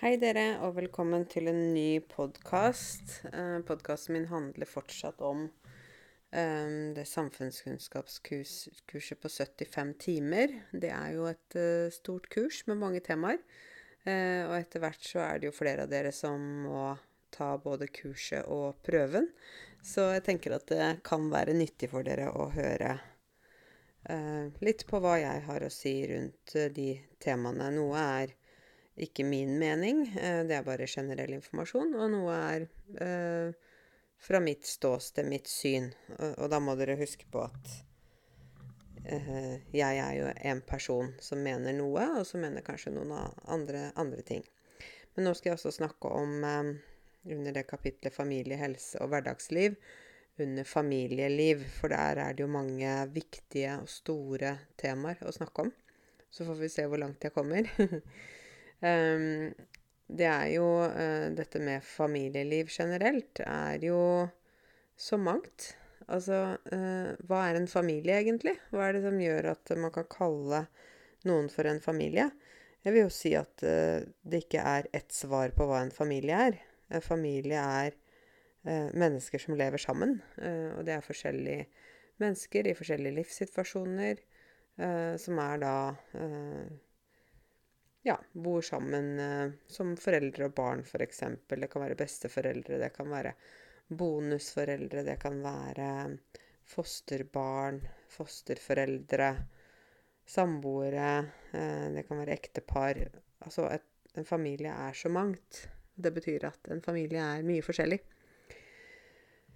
Hei dere, og velkommen til en ny podkast. Eh, Podkasten min handler fortsatt om eh, det samfunnskunnskapskurset på 75 timer. Det er jo et eh, stort kurs med mange temaer. Eh, og etter hvert så er det jo flere av dere som må ta både kurset og prøven. Så jeg tenker at det kan være nyttig for dere å høre eh, litt på hva jeg har å si rundt eh, de temaene. Noe er ikke min mening, eh, det er bare generell informasjon, og noe er eh, fra mitt ståsted, mitt syn. Og, og da må dere huske på at eh, jeg er jo en person som mener noe, og som mener kanskje noen andre, andre ting. Men nå skal jeg også snakke om, eh, under det kapitlet familie, helse og hverdagsliv, under familieliv, for der er det jo mange viktige og store temaer å snakke om. Så får vi se hvor langt jeg kommer. Ehm, det er jo eh, Dette med familieliv generelt er jo så mangt. Altså, eh, hva er en familie egentlig? Hva er det som gjør at man kan kalle noen for en familie? Jeg vil jo si at eh, det ikke er ett svar på hva en familie er. En familie er mennesker som lever sammen, og det er forskjellige mennesker i forskjellige livssituasjoner, som er da ja, bor sammen eh, som foreldre og barn, f.eks. Det kan være besteforeldre, det kan være bonusforeldre, det kan være fosterbarn, fosterforeldre, samboere, eh, det kan være ektepar. Altså, et, en familie er så mangt. Det betyr at en familie er mye forskjellig.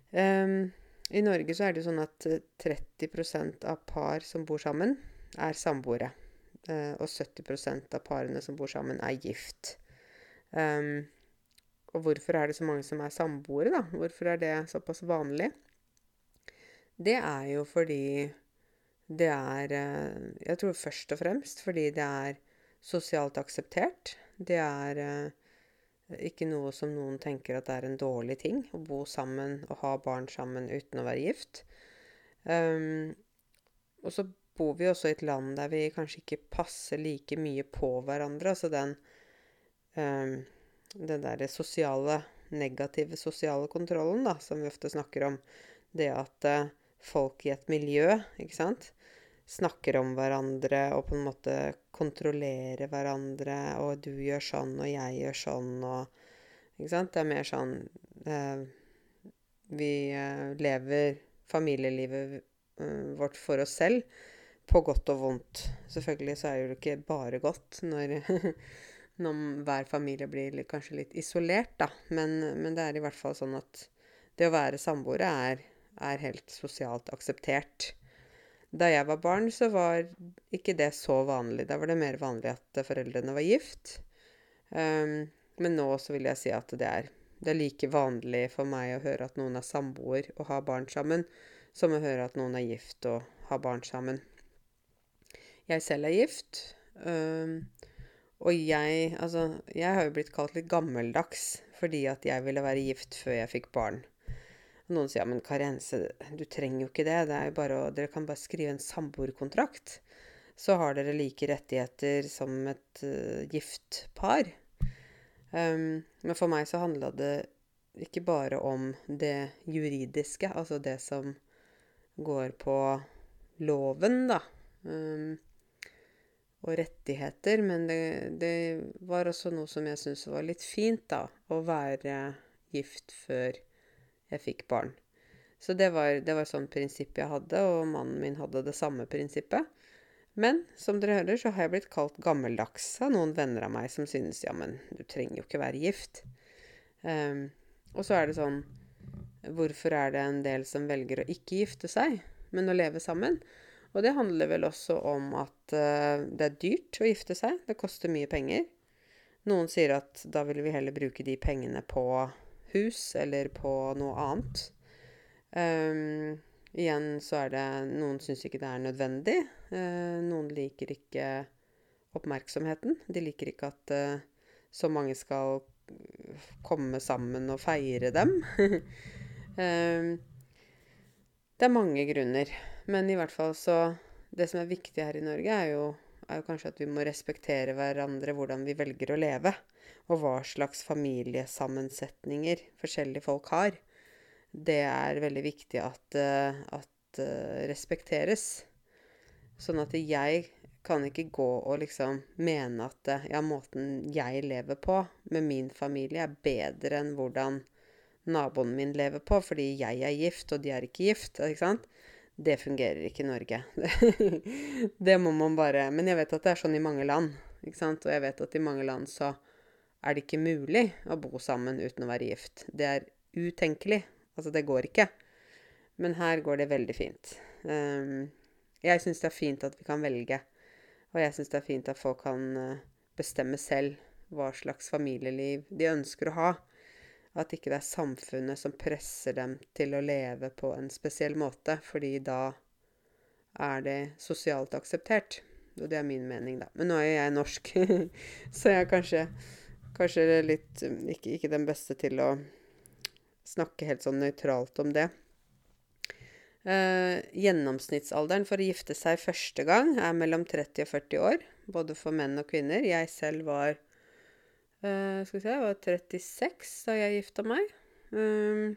Um, I Norge så er det jo sånn at eh, 30% av par som bor sammen, er samboere. Eh, og 70% av parene som bor sammen, er gift. Um, og hvorfor er det så mange som er samboere, da? Hvorfor er det såpass vanlig? Det er jo fordi det er eh, Jeg tror først og fremst fordi det er sosialt akseptert. Det er eh, ikke noe som noen tenker at det er en dårlig ting å bo sammen og ha barn sammen uten å være gift. Um, og så bor vi også i et land der vi kanskje ikke passer like mye på hverandre. Altså den um, den derre sosiale, negative sosiale kontrollen, da, som vi ofte snakker om. Det at uh, folk i et miljø, ikke sant, snakker om hverandre og på en måte kontrollerer hverandre, og du gjør sånn, og jeg gjør sånn, og Ikke sant? Det er mer sånn uh, Vi uh, lever familielivet vårt for oss selv, på godt og vondt. Selvfølgelig så er det jo ikke bare godt når når hver familie blir kanskje litt isolert, da. Men, men det er i hvert fall sånn at det å være samboere er, er helt sosialt akseptert. Da jeg var barn, så var ikke det så vanlig. Da var det mer vanlig at foreldrene var gift. Um, men nå så vil jeg si at det er, det er like vanlig for meg å høre at noen er samboer og har barn sammen, som å høre at noen er gift og har barn sammen. Jeg selv er gift. Og jeg Altså, jeg har jo blitt kalt litt gammeldags fordi at jeg ville være gift før jeg fikk barn. Noen sier ja, men Karense, du trenger jo ikke det. det er jo bare å, dere kan bare skrive en samboerkontrakt. Så har dere like rettigheter som et uh, gift par. Um, men for meg så handla det ikke bare om det juridiske, altså det som går på loven, da. Um, og rettigheter, men det, det var også noe som jeg syntes var litt fint, da. Å være gift før jeg fikk barn. Så det var, det var et sånt prinsipp jeg hadde, og mannen min hadde det samme prinsippet. Men som dere hører, så har jeg blitt kalt gammeldags av noen venner av meg som synes ja, men du trenger jo ikke være gift. Um, og så er det sånn Hvorfor er det en del som velger å ikke gifte seg, men å leve sammen? Og det handler vel også om at uh, det er dyrt å gifte seg. Det koster mye penger. Noen sier at da vil vi heller bruke de pengene på hus eller på noe annet. Um, igjen så er det Noen syns ikke det er nødvendig. Uh, noen liker ikke oppmerksomheten. De liker ikke at uh, så mange skal komme sammen og feire dem. um, det er mange grunner. Men i hvert fall så Det som er viktig her i Norge, er jo er jo kanskje at vi må respektere hverandre hvordan vi velger å leve, og hva slags familiesammensetninger forskjellige folk har. Det er veldig viktig at, uh, at uh, respekteres. Sånn at jeg kan ikke gå og liksom mene at ja, måten jeg lever på med min familie, er bedre enn hvordan naboen min lever på, fordi jeg er gift, og de er ikke gift. ikke sant? Det fungerer ikke i Norge. det må man bare Men jeg vet at det er sånn i mange land. ikke sant? Og jeg vet at i mange land så er det ikke mulig å bo sammen uten å være gift. Det er utenkelig. Altså, det går ikke. Men her går det veldig fint. Um, jeg syns det er fint at vi kan velge. Og jeg syns det er fint at folk kan uh, bestemme selv hva slags familieliv de ønsker å ha. At ikke det er samfunnet som presser dem til å leve på en spesiell måte, fordi da er det sosialt akseptert. Og det er min mening, da. Men nå er jo jeg norsk, så jeg er kanskje, kanskje litt ikke, ikke, den beste til å snakke helt sånn nøytralt om det. Eh, gjennomsnittsalderen for å gifte seg første gang er mellom 30 og 40 år, både for menn og kvinner. Jeg selv var Uh, skal vi se, jeg var 36 da jeg gifta meg. Um,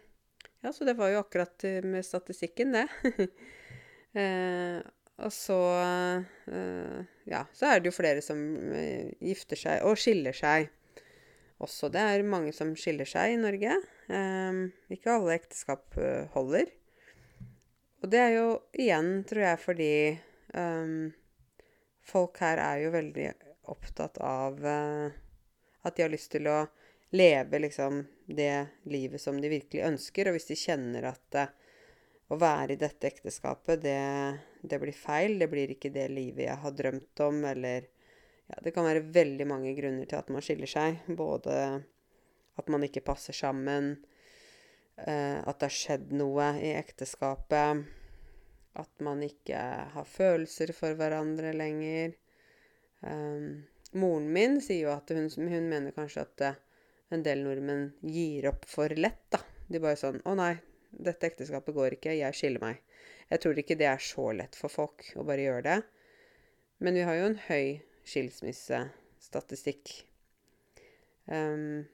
ja, så det var jo akkurat med statistikken, det. uh, og så uh, Ja, så er det jo flere som gifter seg og skiller seg også. Det er mange som skiller seg i Norge. Um, ikke alle ekteskap holder. Og det er jo igjen, tror jeg, fordi um, folk her er jo veldig opptatt av at de har lyst til å leve liksom det livet som de virkelig ønsker. Og hvis de kjenner at uh, å være i dette ekteskapet, det, det, blir feil, det blir ikke det livet jeg har drømt om, eller ja, Det kan være veldig mange grunner til at man skiller seg. Både at man ikke passer sammen, uh, at det har skjedd noe i ekteskapet, at man ikke har følelser for hverandre lenger. Um, Moren min sier jo at hun, hun mener kanskje at uh, en del nordmenn gir opp for lett, da. De bare sånn 'Å nei, dette ekteskapet går ikke. Jeg skiller meg.' Jeg tror ikke det er så lett for folk å bare gjøre det. Men vi har jo en høy skilsmissestatistikk. Um,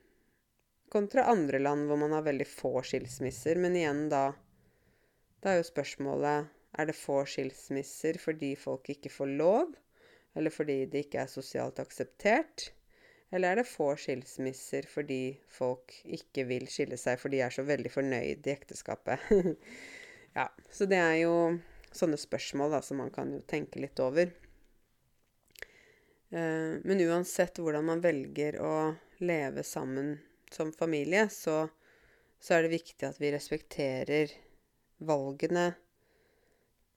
kontra andre land hvor man har veldig få skilsmisser. Men igjen, da Da er jo spørsmålet er det få skilsmisser fordi folk ikke får lov? Eller fordi det ikke er sosialt akseptert? Eller er det få skilsmisser fordi folk ikke vil skille seg, for de er så veldig fornøyd i ekteskapet? ja, så det er jo sånne spørsmål da, som man kan jo tenke litt over. Uh, men uansett hvordan man velger å leve sammen som familie, så, så er det viktig at vi respekterer valgene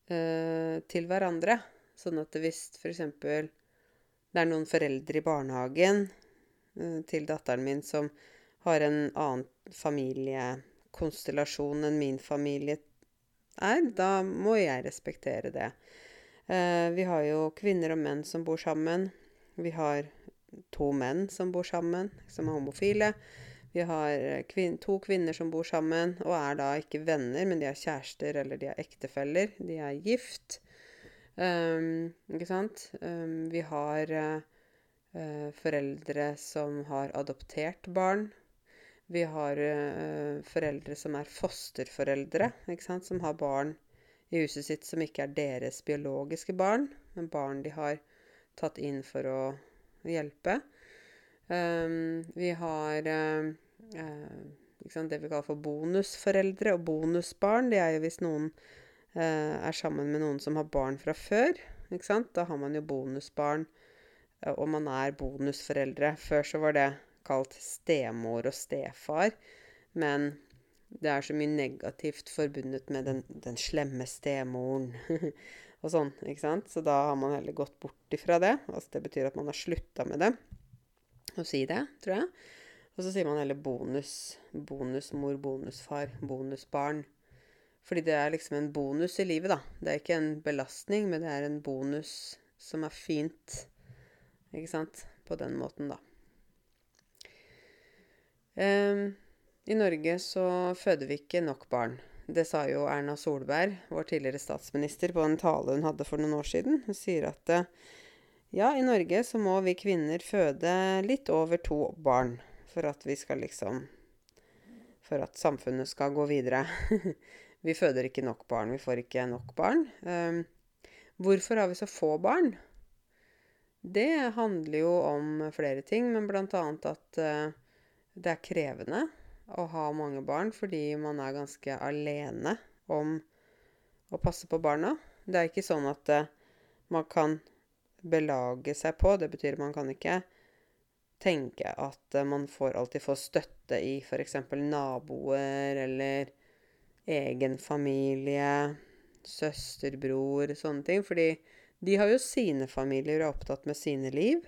eh, til hverandre. Sånn at hvis f.eks. det er noen foreldre i barnehagen uh, til datteren min som har en annen familiekonstellasjon enn min familie er, da må jeg respektere det. Uh, vi har jo kvinner og menn som bor sammen. Vi har to menn som bor sammen, som er homofile. Vi har kvin to kvinner som bor sammen, og er da ikke venner, men de er kjærester eller de er ektefeller. De er gift. Um, ikke sant? Um, vi har uh, foreldre som har adoptert barn. Vi har uh, foreldre som er fosterforeldre, som har barn i huset sitt som ikke er deres biologiske barn, men barn de har tatt inn for å hjelpe. Um, vi har uh, sant, det vi kaller for bonusforeldre og bonusbarn. Det er jo hvis noen er sammen med noen som har barn fra før. Ikke sant? Da har man jo bonusbarn, eh, og man er bonusforeldre. Før så var det kalt stemor og stefar, men det er så mye negativt forbundet med den, den slemme stemoren og sånn, ikke sant? Så da har man heller gått bort ifra det. Altså det betyr at man har slutta med det. Å si det, tror jeg. Og så sier man heller bonus. Bonusmor, bonusfar, bonusbarn. Fordi det er liksom en bonus i livet, da. Det er ikke en belastning, men det er en bonus som er fint. Ikke sant? På den måten, da. Um, I Norge så føder vi ikke nok barn. Det sa jo Erna Solberg, vår tidligere statsminister, på en tale hun hadde for noen år siden. Hun sier at uh, Ja, i Norge så må vi kvinner føde litt over to barn for at vi skal liksom For at samfunnet skal gå videre. vi føder ikke nok barn. Vi får ikke nok barn. Um, hvorfor har vi så få barn? Det handler jo om flere ting, men annet at uh, det er krevende å ha mange barn fordi man er ganske alene om å passe på barna. Det er ikke sånn at uh, man kan belage seg på. Det betyr man kan ikke tenke at uh, man får alltid få støtte i f.eks. naboer eller egen familie, søster, bror, sånne ting. Fordi de har jo sine familier og er opptatt med sine liv.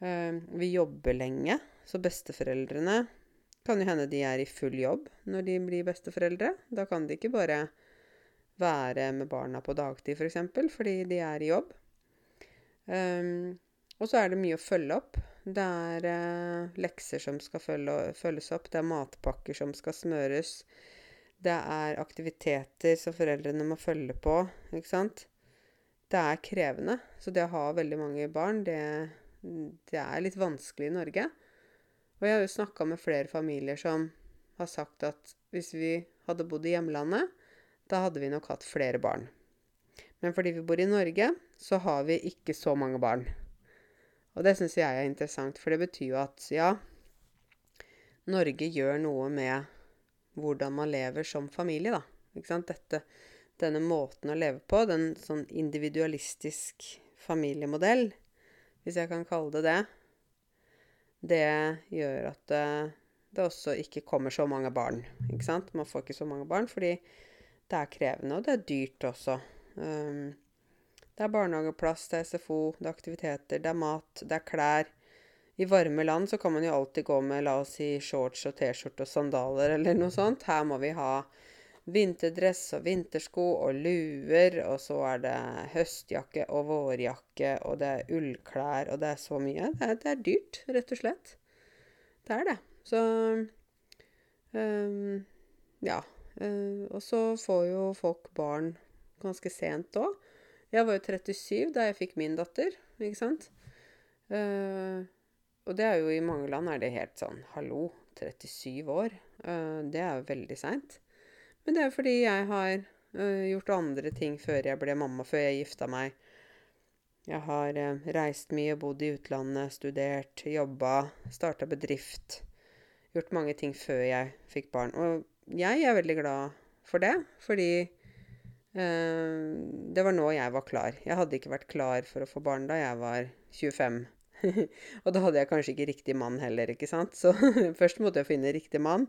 Uh, vi jobber lenge, så besteforeldrene kan jo hende de er i full jobb når de blir besteforeldre. Da kan de ikke bare være med barna på dagtid, f.eks., for eksempel, fordi de er i jobb. Um, og så er det mye å følge opp. Det er uh, lekser som skal følge, følges opp. Det er matpakker som skal smøres. Det er aktiviteter som foreldrene må følge på. Ikke sant? Det er krevende. Så det å ha veldig mange barn, det, det er litt vanskelig i Norge. Og jeg har jo snakka med flere familier som har sagt at hvis vi hadde bodd i hjemlandet, da hadde vi nok hatt flere barn. Men fordi vi bor i Norge, så har vi ikke så mange barn. Og det syns jeg er interessant, for det betyr jo at ja, Norge gjør noe med hvordan man lever som familie, da. Ikke sant? Dette, denne måten å leve på, den sånn individualistisk familiemodell, hvis jeg kan kalle det det, det gjør at det, det, også ikke kommer så mange barn. Ikke sant? Man får ikke så mange barn fordi det er krevende, og det er dyrt også. Um, det er barnehageplass, det er SFO, det er aktiviteter, det er mat, det er klær. I varme land så kan man jo alltid gå med la oss si shorts og T-skjorte og sandaler eller noe sånt. Her må vi ha vinterdress og vintersko og luer, og så er det høstjakke og vårjakke, og det er ullklær, og det er så mye. Det er, det er dyrt, rett og slett. Det er det. Så um, Ja. Uh, og så får jo folk barn ganske sent òg. Jeg var jo 37 da jeg fikk min datter, ikke sant. Uh, og det er jo i mange land er det helt sånn Hallo, 37 år. Uh, det er jo veldig seint. Men det er fordi jeg har uh, gjort andre ting før jeg ble mamma, før jeg gifta meg. Jeg har uh, reist mye, bodd i utlandet, studert, jobba, starta bedrift. Gjort mange ting før jeg fikk barn. Og jeg er veldig glad for det, fordi eh, det var nå jeg var klar. Jeg hadde ikke vært klar for å få barn da jeg var 25. og da hadde jeg kanskje ikke riktig mann heller, ikke sant. Så først måtte jeg finne riktig mann.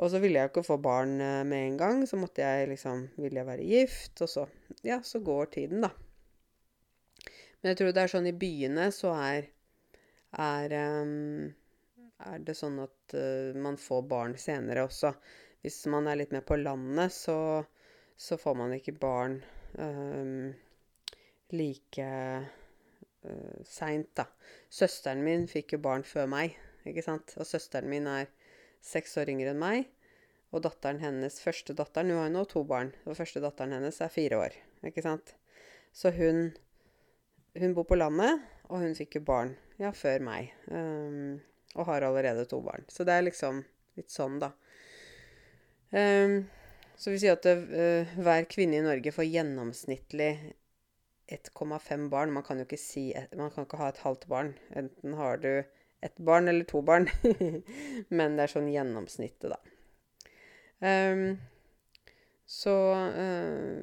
Og så ville jeg ikke få barn eh, med en gang. Så måtte jeg liksom Ville jeg være gift? Og så Ja, så går tiden, da. Men jeg tror det er sånn i byene så er er, um, er det sånn at uh, man får barn senere også. Hvis man er litt mer på landet, så, så får man ikke barn um, like uh, seint, da. Søsteren min fikk jo barn før meg, ikke sant. Og søsteren min er seks år yngre enn meg. Og datteren hennes, første datteren Hun har jo nå to barn. Og første datteren hennes er fire år. Ikke sant? Så hun Hun bor på landet, og hun fikk jo barn ja, før meg. Um, og har allerede to barn. Så det er liksom litt sånn, da. Um, så vi sier at det, uh, hver kvinne i Norge får gjennomsnittlig 1,5 barn. Man kan jo ikke si et, Man kan ikke ha et halvt barn. Enten har du ett barn eller to barn. Men det er sånn gjennomsnittet, da. Um, så uh,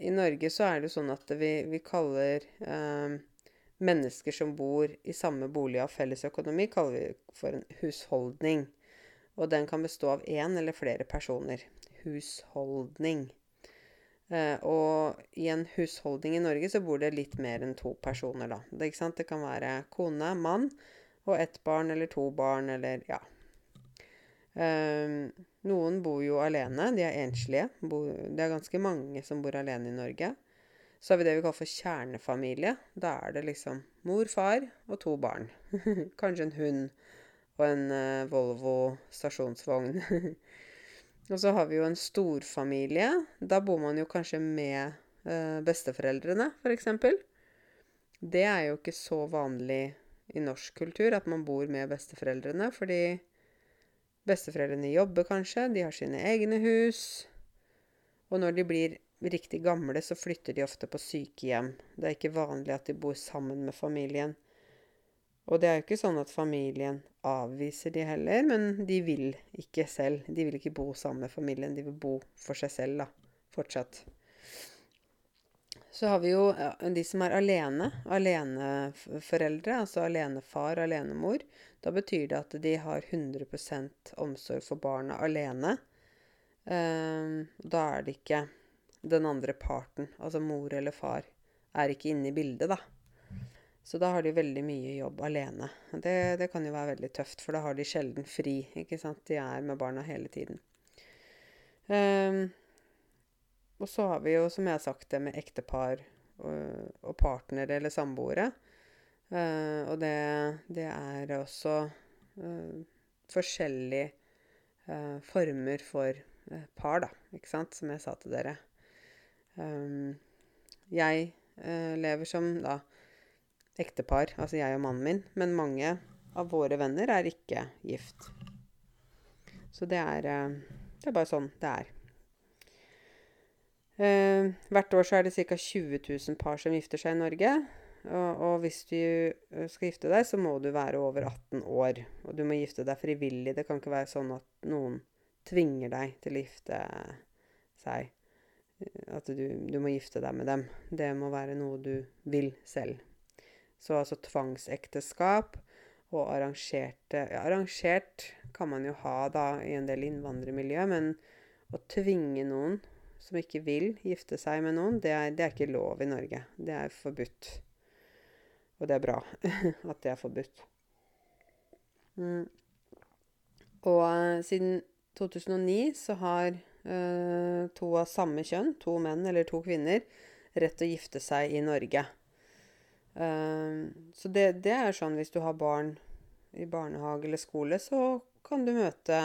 I Norge så er det sånn at vi, vi kaller um, mennesker som bor i samme bolig av felles økonomi, kaller vi for en husholdning. Og den kan bestå av én eller flere personer. Husholdning. Uh, og i en husholdning i Norge så bor det litt mer enn to personer, da. Det, det kan være kone, mann og ett barn eller to barn eller ja. Um, noen bor jo alene. De er enslige. det er ganske mange som bor alene i Norge. Så har vi det vi kaller for kjernefamilie. Da er det liksom mor, far og to barn. Kanskje en hund og en uh, Volvo stasjonsvogn. Og så har vi jo en storfamilie. Da bor man jo kanskje med eh, besteforeldrene, f.eks. det er jo ikke så vanlig i norsk kultur at man bor med besteforeldrene, fordi besteforeldrene jobber kanskje, de har sine egne hus. Og når de blir riktig gamle, så flytter de ofte på sykehjem. Det er ikke vanlig at de bor sammen med familien. Og det er jo ikke sånn at familien avviser de heller, men de vil ikke selv. De vil ikke bo sammen med familien, de vil bo for seg selv, da. Fortsatt. Så har vi jo ja, de som er alene. Aleneforeldre, altså alenefar, alenemor. Da betyr det at de har 100% omsorg for barna alene. Um, da er det ikke den andre parten, altså mor eller far, er ikke inne i bildet, da. Så da har de veldig mye jobb alene. Det, det, kan jo være veldig tøft, for da har de sjelden fri. ikke sant? De er med barna hele tiden. Um, og så har vi jo, som jeg har sagt, det med ektepar og, og partnere eller samboere. Uh, og det, det, er også uh, forskjellige uh, former for par, da, ikke sant, som jeg sa til dere. Um, jeg lever som da ektepar, altså jeg og mannen min, men mange av våre venner er ikke gift. Så det er, det er bare sånn det er. Eh, hvert år så er det ca. 20 000 par som gifter seg i Norge. Og, og, hvis du eh, skal gifte deg, så må du være over 18 år. Og du må gifte deg frivillig. Det kan ikke være sånn at noen tvinger deg til å gifte seg. At du, du må gifte deg med dem. Det må være noe du vil selv. Så altså tvangsekteskap og arrangerte ja, Arrangert kan man jo ha da i en del innvandrermiljø, men å tvinge noen som ikke vil gifte seg med noen, det er, det er ikke lov i Norge. Det er forbudt. Og det er bra at det er forbudt. Mm. Og uh, siden 2009 så har uh, to av samme kjønn, to menn eller to kvinner, rett til å gifte seg i Norge. Uh, så det, det, er sånn hvis du har barn i barnehage eller skole, så kan du møte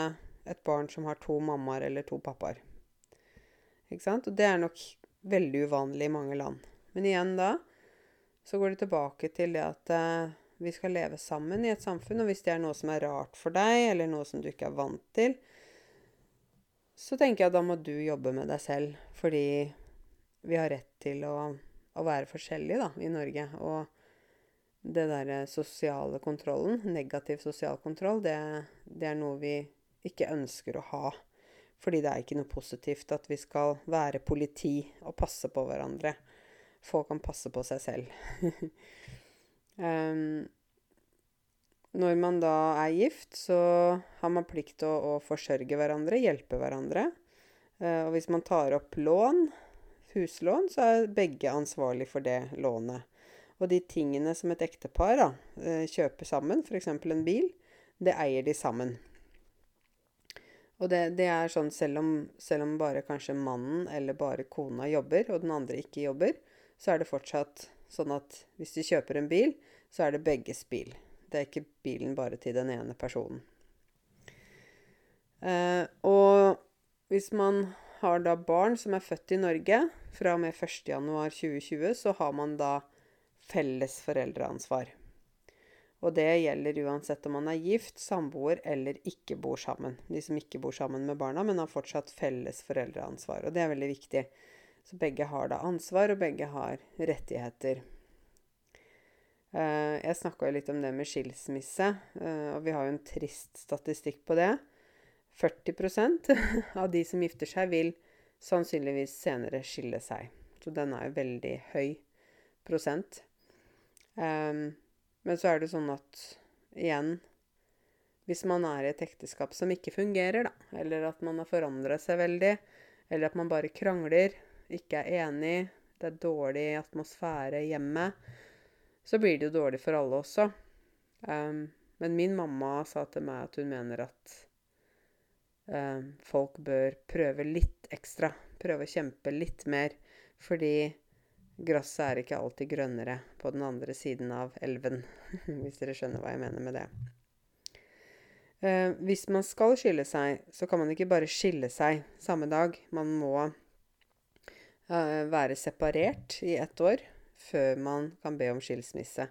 et barn som har to mammaer eller to pappaer. Ikke sant? Og det er nok veldig uvanlig i mange land. Men igjen da så går det tilbake til det at uh, vi skal leve sammen i et samfunn. Og hvis det er noe som er rart for deg, eller noe som du ikke er vant til, så tenker jeg at da må du jobbe med deg selv. Fordi vi har rett til å, å være forskjellig da, i Norge. Og det derre sosiale kontrollen, negativ sosial kontroll, det, det er noe vi ikke ønsker å ha. Fordi det er ikke noe positivt at vi skal være politi og passe på hverandre. Folk kan passe på seg selv. um, når man da er gift, så har man plikt til å, å forsørge hverandre, hjelpe hverandre. Uh, og hvis man tar opp lån, huslån, så er begge ansvarlig for det lånet. Og de tingene som et ektepar da, uh, kjøper sammen, f.eks. en bil, det eier de sammen. Og det, det er sånn selv om, selv om, bare kanskje mannen eller bare kona jobber, og den andre ikke jobber, så er det fortsatt sånn at hvis du kjøper en bil, så er det begges bil. Det er ikke bilen bare til den ene personen. Eh, og hvis man har da barn som er født i Norge fra og med 1.1.2020, så har man da felles foreldreansvar. Og det gjelder uansett om man er gift, samboer eller ikke bor sammen. De som ikke bor sammen med barna, men har fortsatt felles foreldreansvar. Og det er veldig viktig. Så begge har da ansvar, og begge har rettigheter. Uh, jeg snakka jo litt om det med skilsmisse, uh, og vi har jo en trist statistikk på det. 40% av de som gifter seg, vil sannsynligvis senere skille seg. Så den er jo veldig høy prosent. Um, men så er det sånn at igjen Hvis man er i et ekteskap som ikke fungerer, da, eller at man har forandra seg veldig, eller at man bare krangler, ikke er enig, det er dårlig atmosfære hjemme, så blir det jo dårlig for alle også. Um, men min mamma sa til meg at hun mener at folk bør prøve litt ekstra. Prøve å kjempe litt mer. Fordi Gresset er ikke alltid grønnere på den andre siden av elven, hvis dere skjønner hva jeg mener med det. Eh, hvis man skal skille seg, så kan man ikke bare skille seg samme dag. Man må eh, være separert i ett år før man kan be om skilsmisse.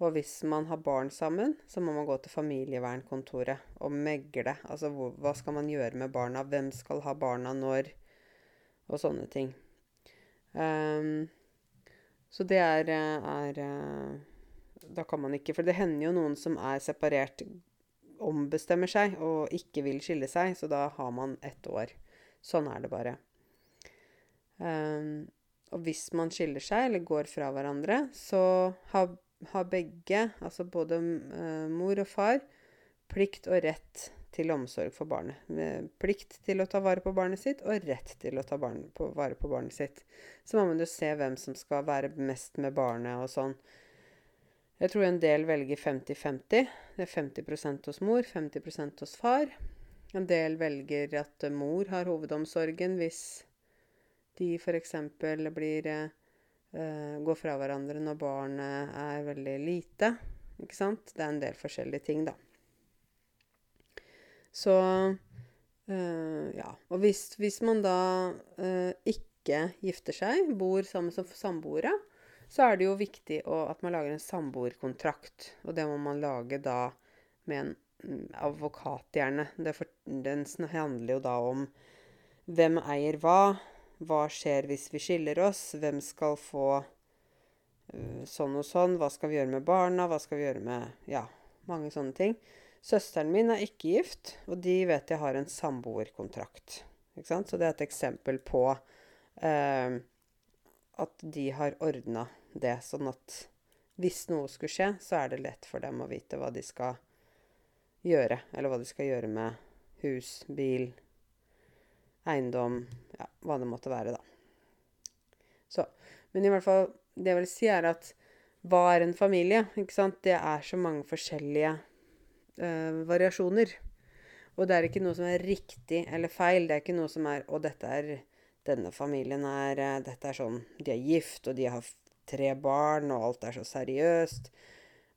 Og hvis man har barn sammen, så må man gå til familievernkontoret og megle. Altså hvor, hva skal man gjøre med barna? Hvem skal ha barna når? Og sånne ting. Um, så det er, er, Da kan man ikke For det hender jo noen som er separert, ombestemmer seg og ikke vil skille seg, så da har man ett år. Sånn er det bare. Um, og hvis man skiller seg eller går fra hverandre, så har har begge, altså både uh, mor og far, plikt og rett til omsorg for barnet. Med plikt til å ta vare på barnet sitt, og rett til å ta på, vare på barnet sitt. Så må man jo se hvem som skal være mest med barnet og sånn. Jeg tror en del velger 50-50. Det er 50% hos mor, 50% hos far. En del velger at mor har hovedomsorgen hvis de f.eks. blir uh, gå fra hverandre når barnet er veldig lite. Ikke sant? Det er en del forskjellige ting, da. Så uh, ja. Og hvis, hvis man da uh, ikke gifter seg, bor sammen som samboere, så er det jo viktig å, at man lager en samboerkontrakt. Og det må man lage da med en mm, advokat, gjerne. Den handler jo da om hvem eier hva, hva skjer hvis vi skiller oss? Hvem skal få uh, sånn og sånn? Hva skal vi gjøre med barna? Hva skal vi gjøre med Ja, mange sånne ting. Søsteren min er ikke gift, og de vet jeg har en samboerkontrakt. Ikke sant? Så det er et eksempel på uh, at de har ordna det, sånn at hvis noe skulle skje, så er det lett for dem å vite hva de skal gjøre, eller hva de skal gjøre med hus, bil, eiendom, ja, hva det måtte være, da. Så. Men i hvert fall, det jeg vil si, er at hva er en familie? Ikke sant? Det er så mange forskjellige uh, variasjoner. Og det er ikke noe som er riktig eller feil. Det er ikke noe som er Og dette er Denne familien er uh, Dette er sånn De er gift, og de har tre barn, og alt er så seriøst.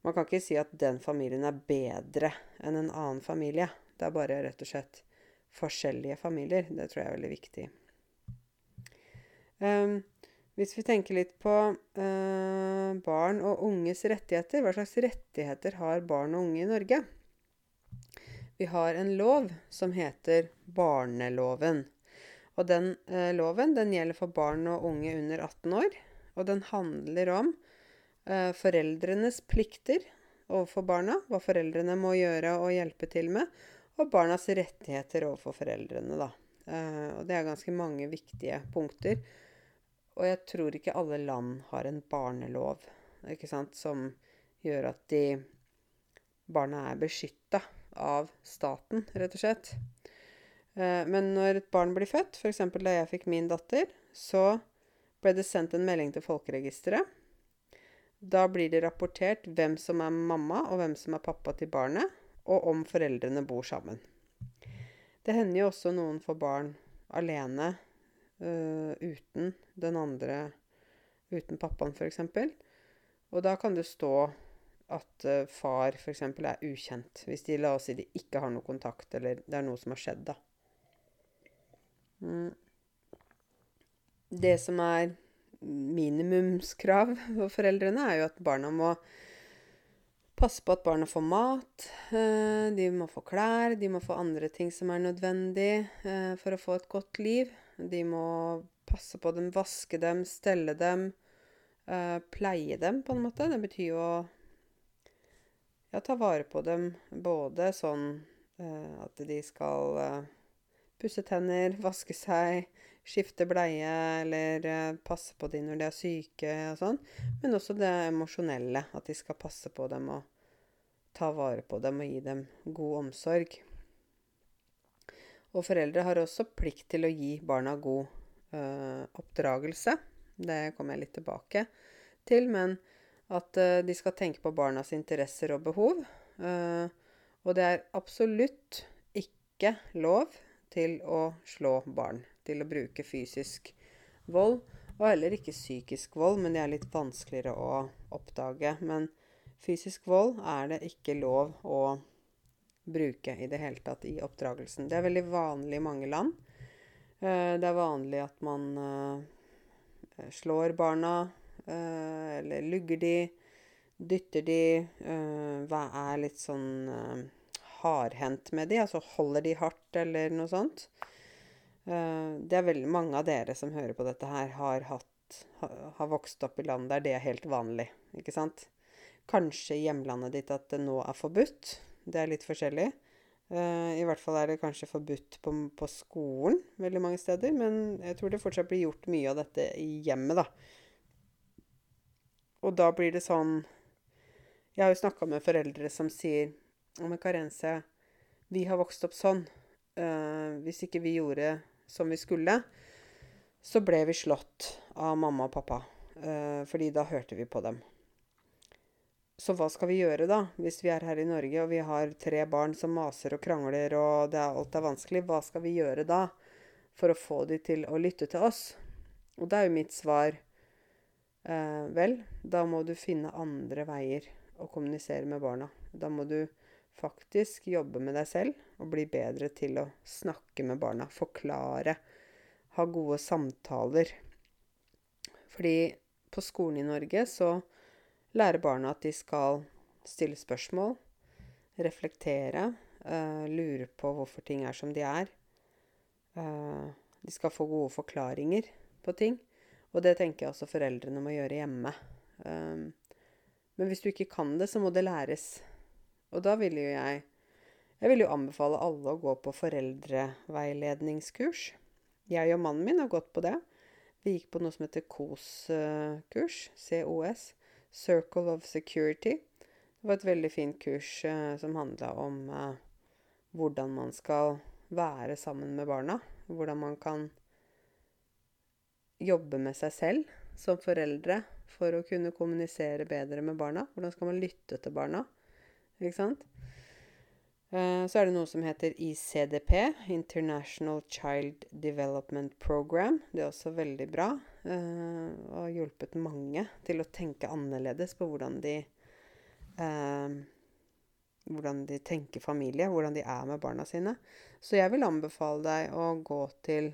Man kan ikke si at den familien er bedre enn en annen familie. Det er bare rett og slett forskjellige familier. Det tror jeg er veldig viktig. Um, hvis vi tenker litt på uh, barn og unges rettigheter, hva slags rettigheter har barn og unge i Norge? Vi har en lov som heter barneloven. Og den uh, loven den gjelder for barn og unge under 18 år. Og den handler om uh, foreldrenes plikter overfor barna. Hva foreldrene må gjøre og hjelpe til med og barnas rettigheter overfor foreldrene, da. Eh, og det er ganske mange viktige punkter. Og jeg tror ikke alle land har en barnelov ikke sant, som gjør at de barna er beskytta av staten, rett og slett. Eh, men når et barn blir født, f.eks. da jeg fikk min datter, så ble det sendt en melding til Folkeregisteret. Da blir det rapportert hvem som er mamma, og hvem som er pappa til barnet og om foreldrene bor sammen. Det hender jo også noen får barn alene uh, uten den andre Uten pappaen, f.eks. Og da kan det stå at uh, far f.eks. er ukjent. Hvis de la oss si de ikke har noe kontakt, eller det er noe som har skjedd, da. Mm. Det som er minimumskrav for foreldrene, er jo at barna må Passe på at barna får mat. Eh, de må få klær. De må få andre ting som er nødvendig eh, for å få et godt liv. De må passe på dem, vaske dem, stelle dem. Eh, pleie dem, på en måte. Det betyr jo å ja, ta vare på dem både sånn at de skal pusse tenner, vaske seg, skifte bleie eller passe på dem når de er syke og sånn. Men også det emosjonelle, at de skal passe på dem og ta vare på dem og gi dem god omsorg. Og foreldre har også plikt til å gi barna god øh, oppdragelse. Det kommer jeg litt tilbake til. Men at øh, de skal tenke på barnas interesser og behov. Uh, og det er absolutt ikke lov til å slå barn. Til å bruke fysisk vold. Og heller ikke psykisk vold, men det er litt vanskeligere å oppdage. Men Fysisk vold er det ikke lov å bruke i det hele tatt i oppdragelsen. Det er veldig vanlig i mange land. Eh, det er vanlig at man eh, slår barna, Eh, eller lugger de? Dytter de? Hva er litt sånn hardhendt med de? Altså holder de hardt, eller noe sånt? Det er veldig mange av dere som hører på dette her, har, hatt, har vokst opp i land der det er helt vanlig, ikke sant? Kanskje i hjemlandet ditt at det nå er forbudt. Det er litt forskjellig. Uh, I hvert fall er det kanskje forbudt på, på, skolen veldig mange steder. Men jeg tror det fortsatt blir gjort mye av dette i hjemmet, da. Og da blir det sånn Jeg har jo snakka med foreldre som sier Å, men Karense, vi har vokst opp sånn. Uh, hvis ikke vi gjorde som vi skulle, så ble vi slått av mamma og pappa. Uh, fordi da hørte vi på dem. Så hva skal vi gjøre, da, hvis vi er her i Norge og vi har tre barn som maser og krangler og er, alt er vanskelig? Hva skal vi gjøre da for å få de til å lytte til oss? Og da er jo mitt svar eh, vel, da må du finne andre veier å kommunisere med barna. Da må du faktisk jobbe med deg selv og bli bedre til å snakke med barna. Forklare. Ha gode samtaler. Fordi på skolen i Norge så lære barna at de skal stille spørsmål, reflektere, uh, lure på hvorfor ting er som de er. Uh, de skal få gode forklaringer på ting. Og det tenker jeg også foreldrene må gjøre hjemme. Um, men hvis du ikke kan det, så må det læres. Og da vil jo jeg Jeg vil jo anbefale alle å gå på foreldreveiledningskurs. Jeg og mannen min har gått på det. Vi gikk på noe som heter KOS-kurs. COS. Circle of Security. Det var et veldig fint kurs eh, som handla om eh, hvordan man skal være sammen med barna. Hvordan man kan jobbe med seg selv som foreldre for å kunne kommunisere bedre med barna. Hvordan skal man lytte til barna? Ikke sant? Eh, så er det noe som heter ICDP, International Child Development Program. Det er også veldig bra. Eh, og hjulpet mange til å tenke annerledes på hvordan de eh, Hvordan de tenker familie, hvordan de er med barna sine. Så jeg vil anbefale deg å gå til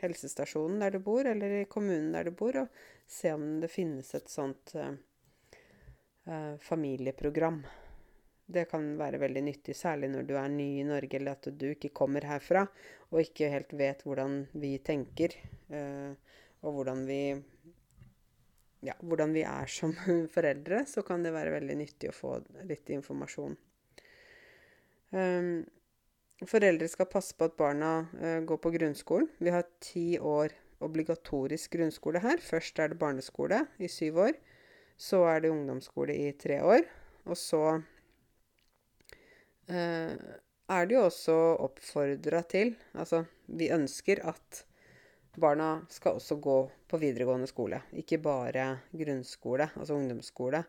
helsestasjonen der du bor, eller i kommunen der du bor, og se om det finnes et sånt familieprogram. Det kan være veldig nyttig, særlig når du er ny i Norge, eller at du ikke kommer herfra og ikke helt vet hvordan vi tenker, eh, og hvordan vi ja, hvordan vi er som foreldre, så kan det være veldig nyttig å få litt informasjon. Um, foreldre skal passe på at barna uh, går på grunnskolen. Vi har ti år obligatorisk grunnskole her. Først er det barneskole i syv år. Så er det ungdomsskole i tre år. Og så uh, er det jo også oppfordra til Altså, vi ønsker at barna skal også gå på videregående skole, ikke bare grunnskole, altså ungdomsskole.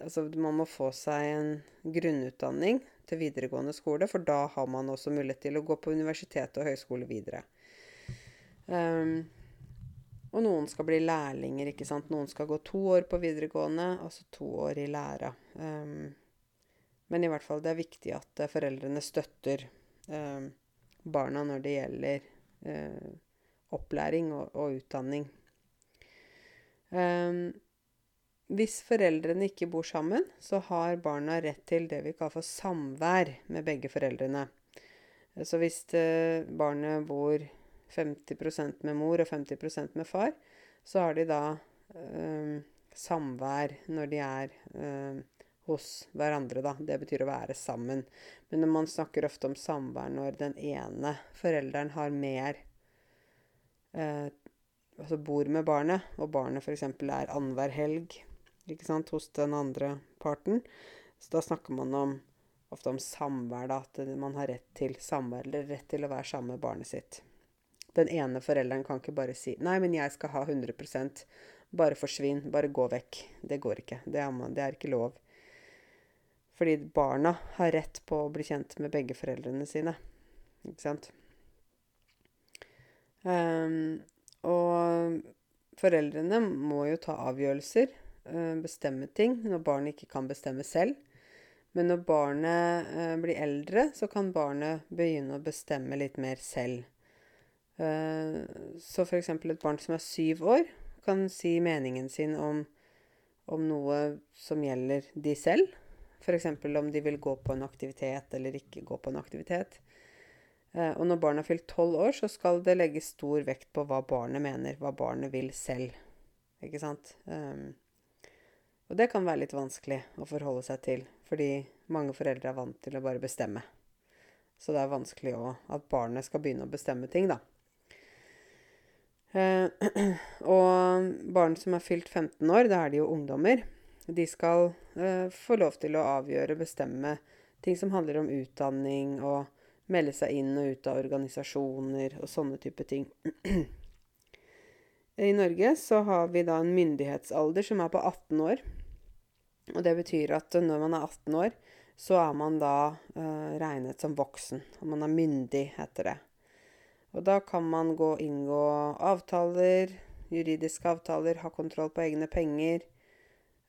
Altså, man må få seg en grunnutdanning til videregående skole, for da har man også mulighet til å gå på universitet og høyskole videre. Um, og noen skal bli lærlinger, ikke sant. Noen skal gå to år på videregående, altså to år i læra. Um, men i hvert fall, det er viktig at eh, foreldrene støtter um, barna når det gjelder eh, opplæring og, og utdanning. Um, hvis foreldrene ikke bor sammen, så har barna rett til det vi kaller for samvær med begge foreldrene. Så hvis uh, barnet bor 50% med mor og 50% med far, så har de da um, samvær når de er um, hos hverandre, da. Det betyr å være sammen. Men man snakker ofte om samvær når den ene forelderen har mer eh, Altså bor med barnet, og barnet f.eks. er annenhver helg ikke sant, hos den andre parten. Så da snakker man om, ofte om samvær, da. At man har rett til samvær, eller rett til å være sammen med barnet sitt. Den ene forelderen kan ikke bare si 'Nei, men jeg skal ha 100% Bare forsvinn. Bare gå vekk. Det går ikke. Det er, det er ikke lov. Fordi barna har rett på å bli kjent med begge foreldrene sine. Ikke sant? Um, og foreldrene må jo ta avgjørelser, uh, bestemme ting, når barnet ikke kan bestemme selv. Men når barnet uh, blir eldre, så kan barnet begynne å bestemme litt mer selv. Uh, så f.eks. et barn som er syv år, kan si meningen sin om, om noe som gjelder de selv. F.eks. om de vil gå på en aktivitet eller ikke gå på en aktivitet. Eh, og når barnet har fylt tolv år, så skal det legges stor vekt på hva barnet mener, hva barnet vil selv. Ikke sant? Um, og det kan være litt vanskelig å forholde seg til, fordi mange foreldre er vant til å bare bestemme. Så det er vanskelig òg at barnet skal begynne å bestemme ting, da. Uh, og barn som er fylt 15 år, da er de jo ungdommer, de skal uh, få lov til å avgjøre, bestemme ting som handler om utdanning, og melde seg inn og ut av organisasjoner og sånne type ting. I Norge så har vi da en myndighetsalder som er på 18 år. Og det betyr at når man er 18 år, så er man da uh, regnet som voksen. Og man er myndig, heter det. Og da kan man gå inngå avtaler, juridiske avtaler, ha kontroll på egne penger,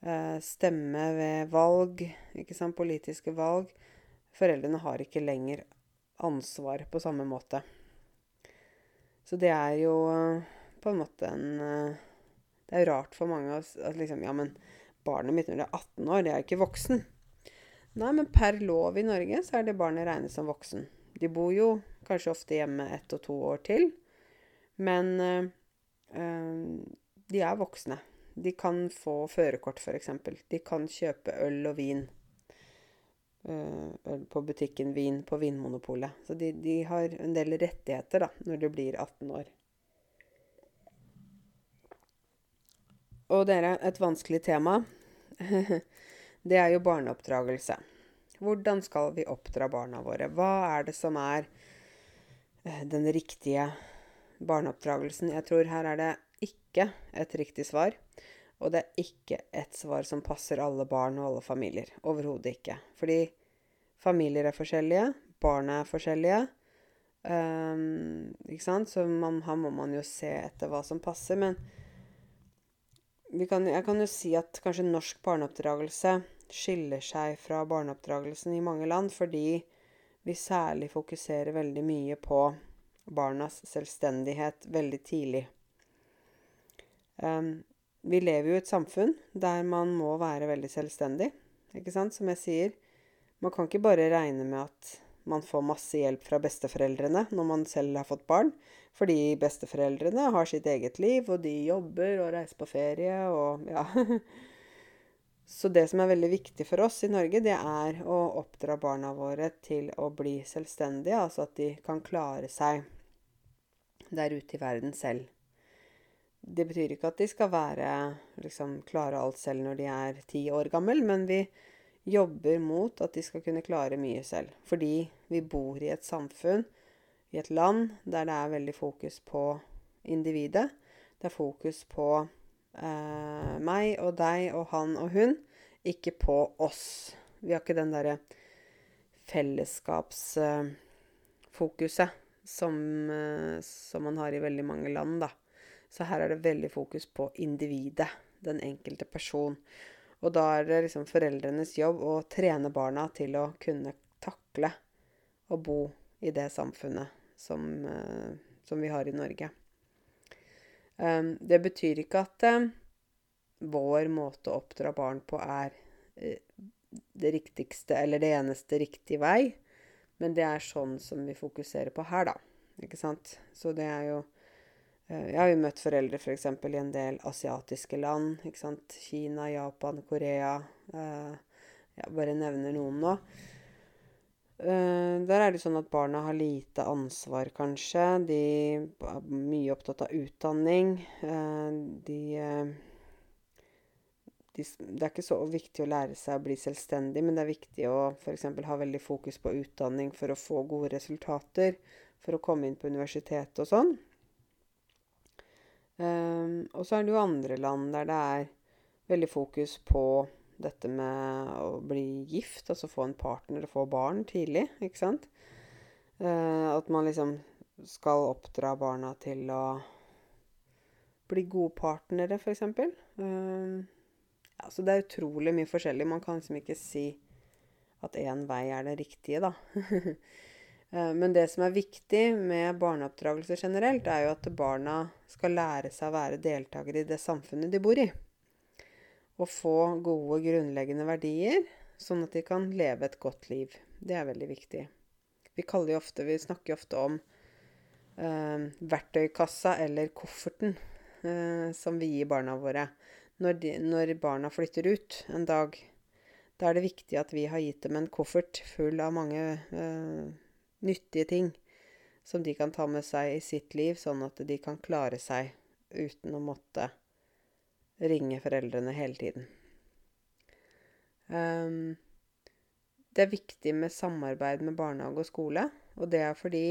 uh, stemme ved valg, ikke sant, politiske valg. Foreldrene har ikke lenger ansvar på samme måte. Så det er jo uh, på en måte en Det er rart for mange at liksom Ja, men barnet mitt når det er 18 år, det er ikke voksen. Nei, men per lov i Norge så er det barnet regnet som voksen. De bor jo kanskje ofte hjemme ett og to år til, men øh, de er voksne. De kan få førerkort, f.eks. De kan kjøpe øl og vin øl på butikken Vin på Vinmonopolet. Så de, de, har en del rettigheter da, når de blir 18 år. Og dere, et vanskelig tema. det er jo barneoppdragelse. Hvordan skal vi oppdra barna våre? Hva er det som er eh, den riktige barneoppdragelsen? Jeg tror her er det ikke et riktig svar. Og det er ikke et svar som passer alle barn og alle familier. Overhodet ikke. Fordi familier er forskjellige, barna er forskjellige. Um, ikke sant? Så man, her må man jo se etter hva som passer. Men kan, jeg kan jo si at kanskje norsk barneoppdragelse skiller seg fra barneoppdragelsen i mange land fordi vi særlig fokuserer veldig mye på barnas selvstendighet veldig tidlig. Um, vi lever jo i et samfunn der man må være veldig selvstendig. Ikke sant? Som jeg sier, man kan ikke bare regne med at man får masse hjelp fra besteforeldrene når man selv har fått barn. Fordi besteforeldrene har sitt eget liv, og de jobber og reiser på ferie og ja. Så det som er veldig viktig for oss i Norge, det er å oppdra barna våre til å bli selvstendige. Altså at de kan klare seg der ute i verden selv. Det betyr ikke at de skal være, liksom, klare alt selv når de er ti år gammel, men vi jobber mot at de skal kunne klare mye selv. Fordi vi bor i et samfunn, i et land, der det er veldig fokus på individet. Det er fokus på eh, meg og deg og han og hun, ikke på oss. Vi har ikke den derre fellesskapsfokuset eh, som, eh, som man har i veldig mange land, da. Så her er det veldig fokus på individet, den enkelte person. Og da er det liksom foreldrenes jobb å trene barna til å kunne takle å bo i det samfunnet som, uh, som vi har i Norge. Um, det betyr ikke at uh, vår måte å oppdra barn på er uh, det riktigste eller det eneste riktige vei, men det er sånn som vi fokuserer på her, da. Ikke sant? Så det er jo Eh, jeg har jo møtt foreldre f.eks. For i en del asiatiske land. ikke sant? Kina, Japan, Korea. Eh, jeg bare nevner noen nå. Eh, der er det sånn at barna har lite ansvar, kanskje. De er mye opptatt av utdanning. De Det er ikke så viktig å lære seg å bli selvstendig, men det er viktig å f.eks. ha veldig fokus på utdanning for å få gode resultater. For å komme inn på universitetet og sånn. Um, og så er det jo andre land der det er veldig fokus på dette med å bli gift, altså få en partner og få barn tidlig, ikke sant? Uh, at man liksom skal oppdra barna til å bli gode partnere, f.eks. Um, ehm, ja, så det er utrolig mye forskjellig. Man kan liksom ikke si at én vei er det riktige, da. Eh, men det som er viktig med barneoppdragelse generelt, er jo at barna skal lære seg å være deltakere i det samfunnet de bor i. Og få gode, grunnleggende verdier, sånn at de kan leve et godt liv. Det er veldig viktig. Vi, ofte, vi snakker ofte om eh, verktøykassa eller kofferten eh, som vi gir barna våre. Når, de, når barna flytter ut en dag, da er det viktig at vi har gitt dem en koffert full av mange eh, nyttige ting som de kan ta med seg i sitt liv, sånn at de kan klare seg uten å måtte ringe foreldrene hele tiden. Um, det er viktig med samarbeid med barnehage og skole, og det er fordi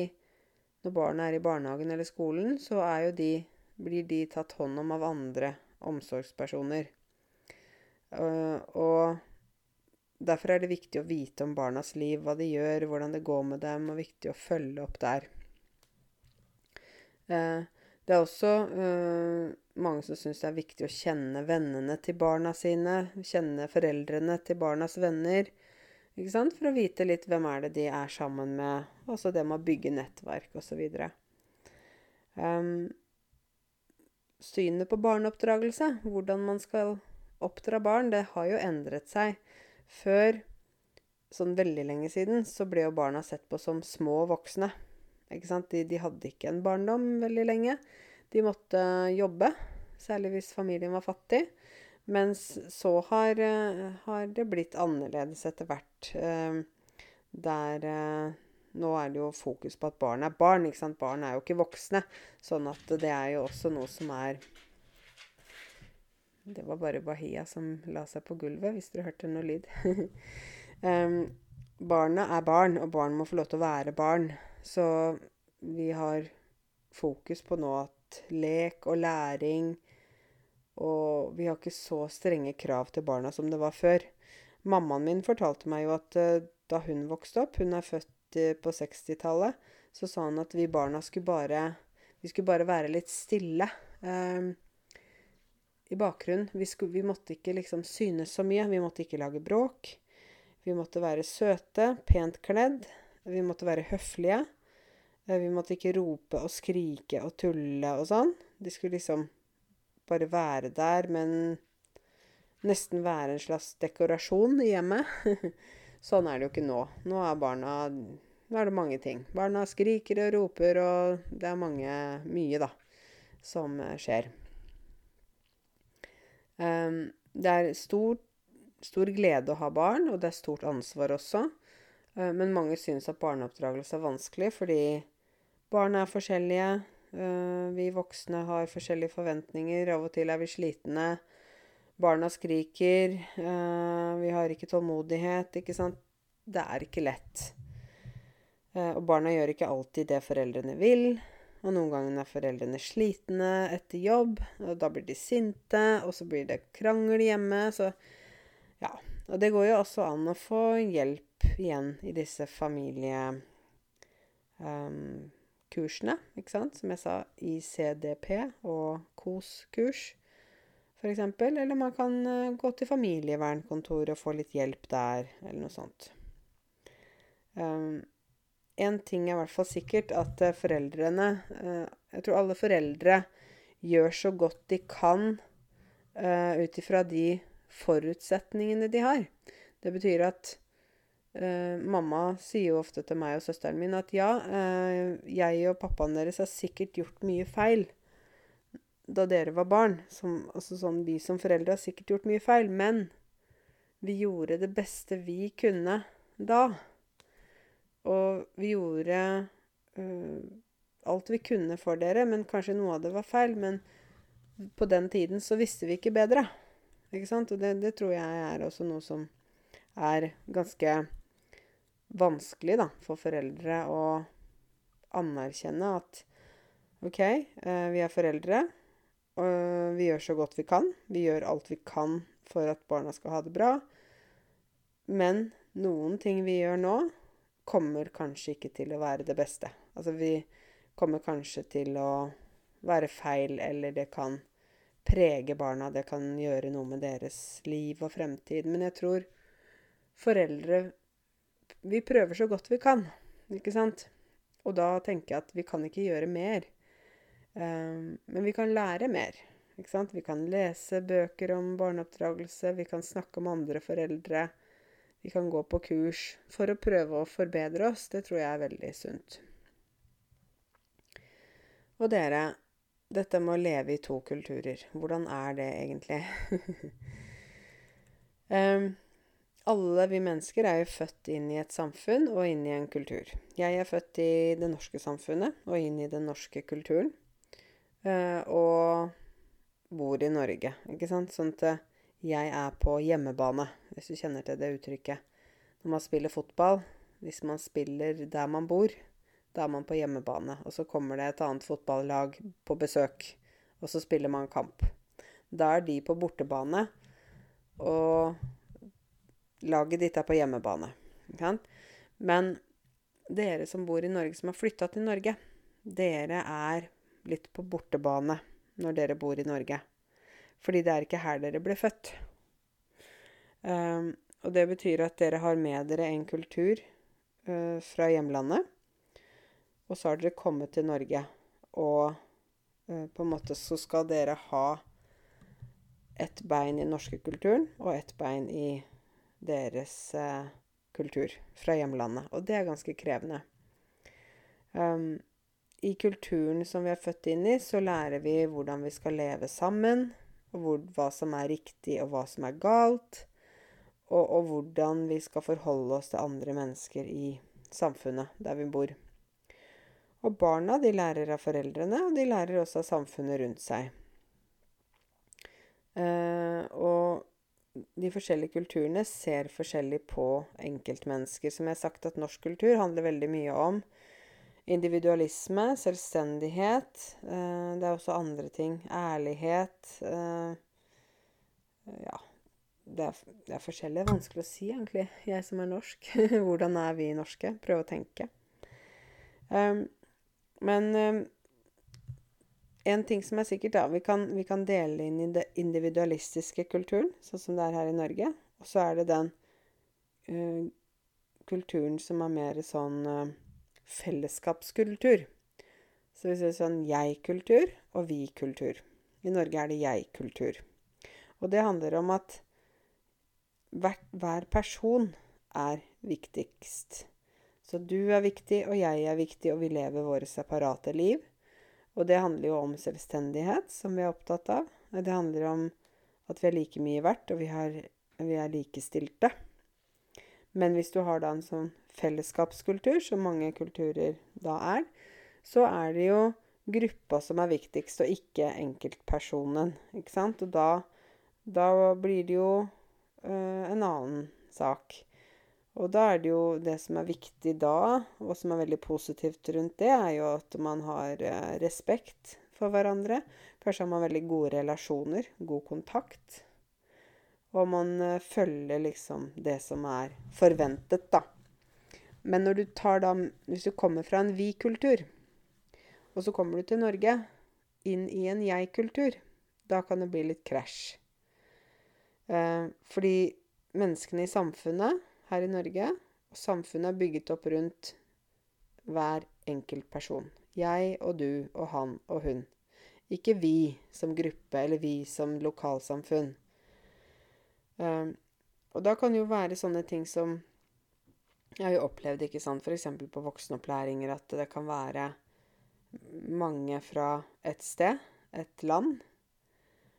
når barna er i barnehagen eller skolen, så de, blir de tatt hånd om av andre omsorgspersoner. Uh, og Derfor er det viktig å vite om barnas liv, hva de gjør, hvordan det går med dem, og viktig å følge opp der. Eh, det er også eh, mange som syns det er viktig å kjenne vennene til barna sine. Kjenne foreldrene til barnas venner. For å vite litt hvem er det de er sammen med. Også det med å bygge nettverk osv. Um, ehm, synet på barneoppdragelse, hvordan man skal oppdra barn, det har jo endret seg. Før, sånn veldig lenge siden, så ble jo barna sett på som små voksne. Ikke sant? De, de hadde ikke en barndom veldig lenge. De måtte jobbe, særlig hvis familien var fattig. Mens så har, eh, har det blitt annerledes etter hvert. Eh, der eh, Nå er det jo fokus på at barn er barn. ikke sant? Barn er jo ikke voksne. Sånn at det er jo også noe som er det var bare Bahia som la seg på gulvet, hvis dere hørte noe lyd. um, barna er barn, og barn må få lov til å være barn. Så vi har fokus på nå at lek og læring Og vi har ikke så strenge krav til barna som det var før. Mammaen min fortalte meg jo at uh, da hun vokste opp Hun er født uh, på 60-tallet. Så sa hun at vi barna skulle bare Vi skulle bare være litt stille. Um, i bakgrunnen. Vi, skulle, vi måtte ikke liksom synes så mye. Vi måtte ikke lage bråk. Vi måtte være søte, pent kledd. Vi måtte være høflige. Eh, vi måtte ikke rope og skrike og tulle og sånn. De skulle liksom bare være der, men nesten være en slags dekorasjon i hjemmet. sånn er det jo ikke nå. Nå er barna Nå er det mange ting. Barna skriker og roper, og det er mange Mye, da, som skjer. Um, det er stor, stor, glede å ha barn, og det er stort ansvar også. Uh, men mange syns at barneoppdragelse er vanskelig fordi barn er forskjellige. Uh, vi voksne har forskjellige forventninger. Av og til er vi slitne. Barna skriker. Vi har ikke tålmodighet, ikke sant. Det er ikke lett. og barna gjør ikke alltid det foreldrene vil. Og noen ganger er foreldrene slitne etter jobb, og da blir de sinte, og så blir det krangel hjemme. Så ja. Og det går jo også an å få hjelp igjen i disse familiekursene, um, ikke sant? Som jeg sa, ICDP og KOS-kurs, f.eks. Eller man kan uh, gå til familievernkontoret og få litt hjelp der, eller noe sånt. Um, én ting er i hvert fall sikkert, at eh, foreldrene eh, Jeg tror alle foreldre gjør så godt de kan uh, ut ifra de forutsetningene de har. Det betyr at uh, mamma sier jo ofte til meg og søsteren min at ja, uh, jeg og pappaen deres har sikkert gjort mye feil da dere var barn. Som, altså sånn, vi som foreldre har sikkert gjort mye feil, men vi gjorde det beste vi kunne da. Og vi gjorde uh, alt vi kunne for dere, men kanskje noe av det var feil. Men på den tiden så visste vi ikke bedre. Ikke sant? Og det, det tror jeg er også noe som er ganske vanskelig da, for foreldre å anerkjenne at OK, uh, vi er foreldre, og vi gjør så godt vi kan. Vi gjør alt vi kan for at barna skal ha det bra. Men noen ting vi gjør nå, kommer kanskje ikke til å være det beste. Altså vi kommer kanskje til å være feil, eller det kan prege barna. Det kan gjøre noe med deres liv og fremtid. Men jeg tror foreldre Vi prøver så godt vi kan. ikke sant? Og da tenker jeg at vi kan ikke gjøre mer. Um, men vi kan lære mer. Ikke sant? Vi kan lese bøker om barneoppdragelse, vi kan snakke med andre foreldre. Vi kan gå på kurs for å prøve å forbedre oss. Det tror jeg er veldig sunt. Og dere, dette med å leve i to kulturer, hvordan er det egentlig? um, alle vi mennesker er jo født inn i et samfunn og inn i en kultur. Jeg er født i det norske samfunnet og inn i den norske kulturen. Uh, og bor i Norge, ikke sant. Sånn at jeg er på hjemmebane, hvis du kjenner til det uttrykket. Når man spiller fotball, hvis man spiller der man bor, da er man på hjemmebane. Og så kommer det et annet fotballag på besøk, og så spiller man kamp. Da er de på bortebane. Og laget ditt er på hjemmebane. Men dere som bor i Norge, som har flytta til Norge, dere er litt på bortebane når dere bor i Norge. Fordi det er ikke her dere ble født. Um, og det betyr at dere har med dere en kultur uh, fra hjemlandet. Og så har dere kommet til Norge, og uh, på en måte så skal dere ha ett bein i norske kulturen og ett bein i deres uh, kultur fra hjemlandet. Og det er ganske krevende. Um, I kulturen som vi er født inn i, så lærer vi hvordan vi skal leve sammen. Og hvor, hva som er riktig, og hva som er galt. Og, og hvordan vi skal forholde oss til andre mennesker i samfunnet der vi bor. Og barna de lærer av foreldrene, og de lærer også av samfunnet rundt seg. Eh, og de forskjellige kulturene ser forskjellig på enkeltmennesker. Som jeg har sagt, at norsk kultur handler veldig mye om individualisme, selvstendighet. Eh, det er også andre ting. Ærlighet. Eh, ja. Det er, det er forskjellig. Vanskelig å si, egentlig, jeg som er norsk. Hvordan er vi norske? Prøve å tenke. Um, men um, en ting som er sikkert, da vi kan, vi kan, dele inn i den individualistiske kulturen, sånn som det er her i Norge. Og så er det den kulturen som er mer sånn fellesskapskultur. Så vi det er sånn jeg-kultur og vi-kultur. I Norge er det jeg-kultur. Og det handler om at hver, hver person er viktigst. Så du er viktig, og jeg er viktig, og vi lever våre separate liv. Og det handler jo om selvstendighet, som vi er opptatt av. Det handler om at vi er like mye verdt, og vi, har, vi er likestilte. Men hvis du har da en sånn fellesskapskultur, som mange kulturer da er, så er det jo gruppa som er viktigst, og ikke enkeltpersonen. Ikke sant? Og da, da blir det jo øh, en annen sak. Og da er det jo det som er viktig da, og som er veldig positivt rundt det, er jo at man har eh, respekt for hverandre. Kanskje har man veldig gode relasjoner, god kontakt. Og man eh, følger liksom det som er forventet, da. Men når du tar da Hvis du kommer fra en vi-kultur, og så kommer du til Norge, inn i en jeg-kultur, da kan det bli litt krasj. Eh, fordi menneskene i samfunnet her i Norge. Og samfunnet er bygget opp rundt hver enkelt person. Jeg og du og han og hun. Ikke vi som gruppe eller vi som lokalsamfunn. Um, og da kan det jo være sånne ting som Jeg har jo opplevd, ikke sant, f.eks. på voksenopplæringer, at det kan være mange fra et sted, et land,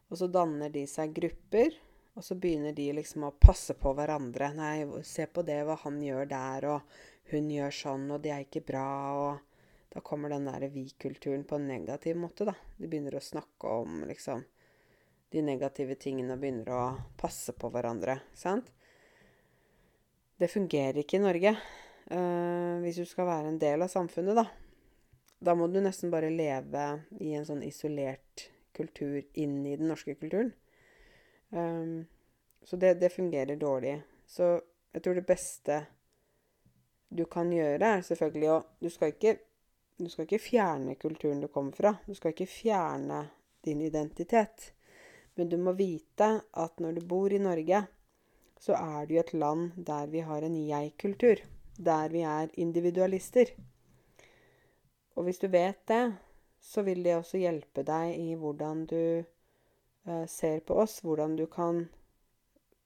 og så danner de seg grupper. Og så begynner de liksom å passe på hverandre. 'Nei, se på det, hva han gjør der, og hun gjør sånn, og det er ikke bra', og Da kommer den der vi-kulturen på en negativ måte, da. De begynner å snakke om liksom de negative tingene og begynner å passe på hverandre. Sant? Det fungerer ikke i Norge. Uh, hvis du skal være en del av samfunnet, da. Da må du nesten bare leve i en sånn isolert kultur inn i den norske kulturen. Um, så det, det, fungerer dårlig. Så jeg tror det beste du kan gjøre, er selvfølgelig å du skal, ikke, du skal ikke fjerne kulturen du kommer fra. Du skal ikke fjerne din identitet. Men du må vite at når du bor i Norge, så er det jo et land der vi har en jeg-kultur. der vi er individualister. Og hvis du vet det, så vil det også hjelpe deg i hvordan du eh, ser på oss, hvordan du kan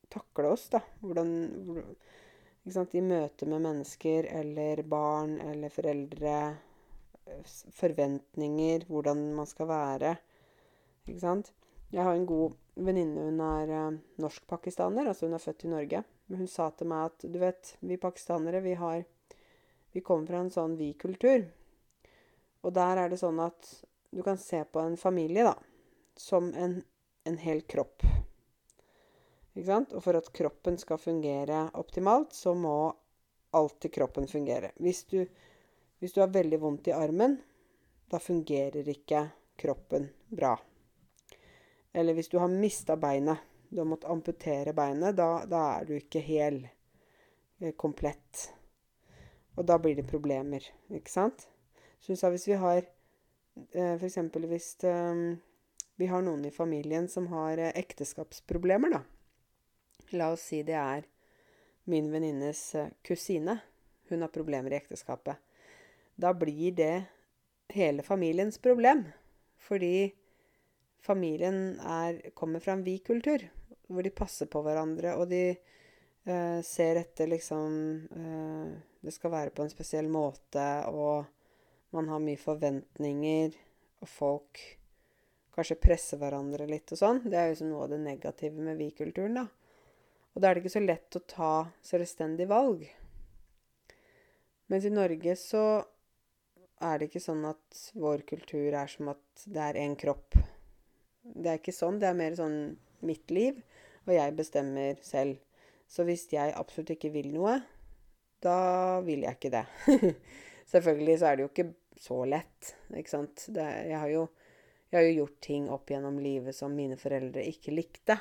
takle oss, da. Hvordan, sant, I møte med mennesker eller barn eller foreldre. Forventninger, hvordan man skal være. Ikke sant. Jeg har en god venninne. Hun er eh, norsk-pakistaner, altså hun er født i Norge. Hun sa til meg at du vet, vi pakistanere, vi har Vi kommer fra en sånn vi-kultur. Og der er det sånn at du kan se på en familie, da, som en, en hel kropp. Ikke sant? Og for at kroppen skal fungere optimalt, så må alltid kroppen fungere. Hvis du, hvis du har veldig vondt i armen, da fungerer ikke kroppen bra. Eller hvis du har mista beinet, du har måttet amputere beinet, da, da er du ikke hel, eh, komplett. Og da blir det problemer, ikke sant? Så hun sa hvis vi har eh, F.eks. hvis um, vi har noen i familien som har eh, ekteskapsproblemer, da. La oss si det er min venninnes kusine. Hun har problemer i ekteskapet. Da blir det hele familiens problem. Fordi familien er, kommer fra en vi-kultur, hvor de passer på hverandre, og de eh, ser etter liksom eh, Det skal være på en spesiell måte, og man har mye forventninger, og folk kanskje presser hverandre litt og sånn. Det er jo liksom noe av det negative med vi-kulturen, da. Og da er det ikke så lett å ta selvstendig valg. Mens i Norge så er det ikke sånn at vår kultur er som at det er én kropp det er ikke sånn. Det er mer sånn mitt liv, og jeg bestemmer selv. Så hvis jeg absolutt ikke vil noe, da vil jeg ikke det. Selvfølgelig så er det jo ikke så lett, ikke sant. Det, jeg, har jo, jeg har jo gjort ting opp gjennom livet som mine foreldre ikke likte.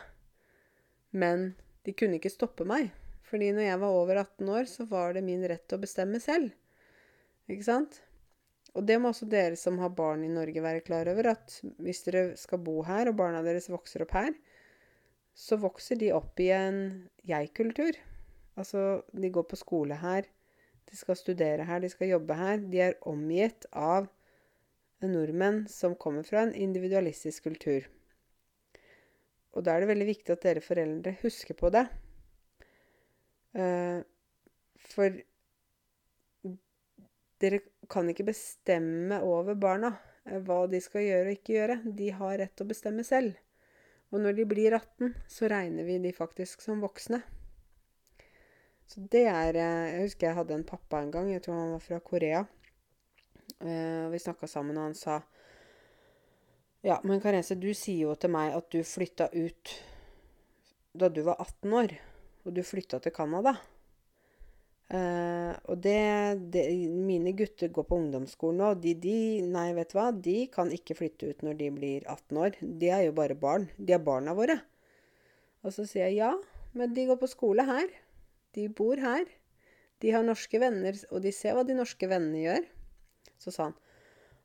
Men de kunne ikke stoppe meg. Fordi når jeg var over 18 år, så var det min rett å bestemme selv. Ikke sant? Og det må også dere som har barn i Norge være klar over, at hvis dere skal bo her, og barna deres vokser opp her, så vokser de opp i en jeg-kultur. Altså, de går på skole her, de skal studere her, de skal jobbe her. De er omgitt av nordmenn som kommer fra en individualistisk kultur. Og da er det veldig viktig at dere foreldre husker på det. Uh, for dere kan ikke bestemme over barna eh, hva de skal gjøre og ikke gjøre. De har rett til å bestemme selv. Og når de blir 18, så regner vi de faktisk som voksne. Så det er eh, Jeg husker jeg hadde en pappa en gang. Jeg tror han var fra Korea. Eh, vi snakka sammen, og han sa Ja, men Karense, du sier jo til meg at du flytta ut da du var 18 år, og du flytta til Canada. Uh, og det, det, Mine gutter går på ungdomsskolen nå. De, de, nei, vet du hva? De kan ikke flytte ut når de blir 18 år. De er jo bare barn. De er barna våre. Og så sier jeg ja, men de går på skole her. De bor her. De har norske venner, og de ser hva de norske vennene gjør. Så sa han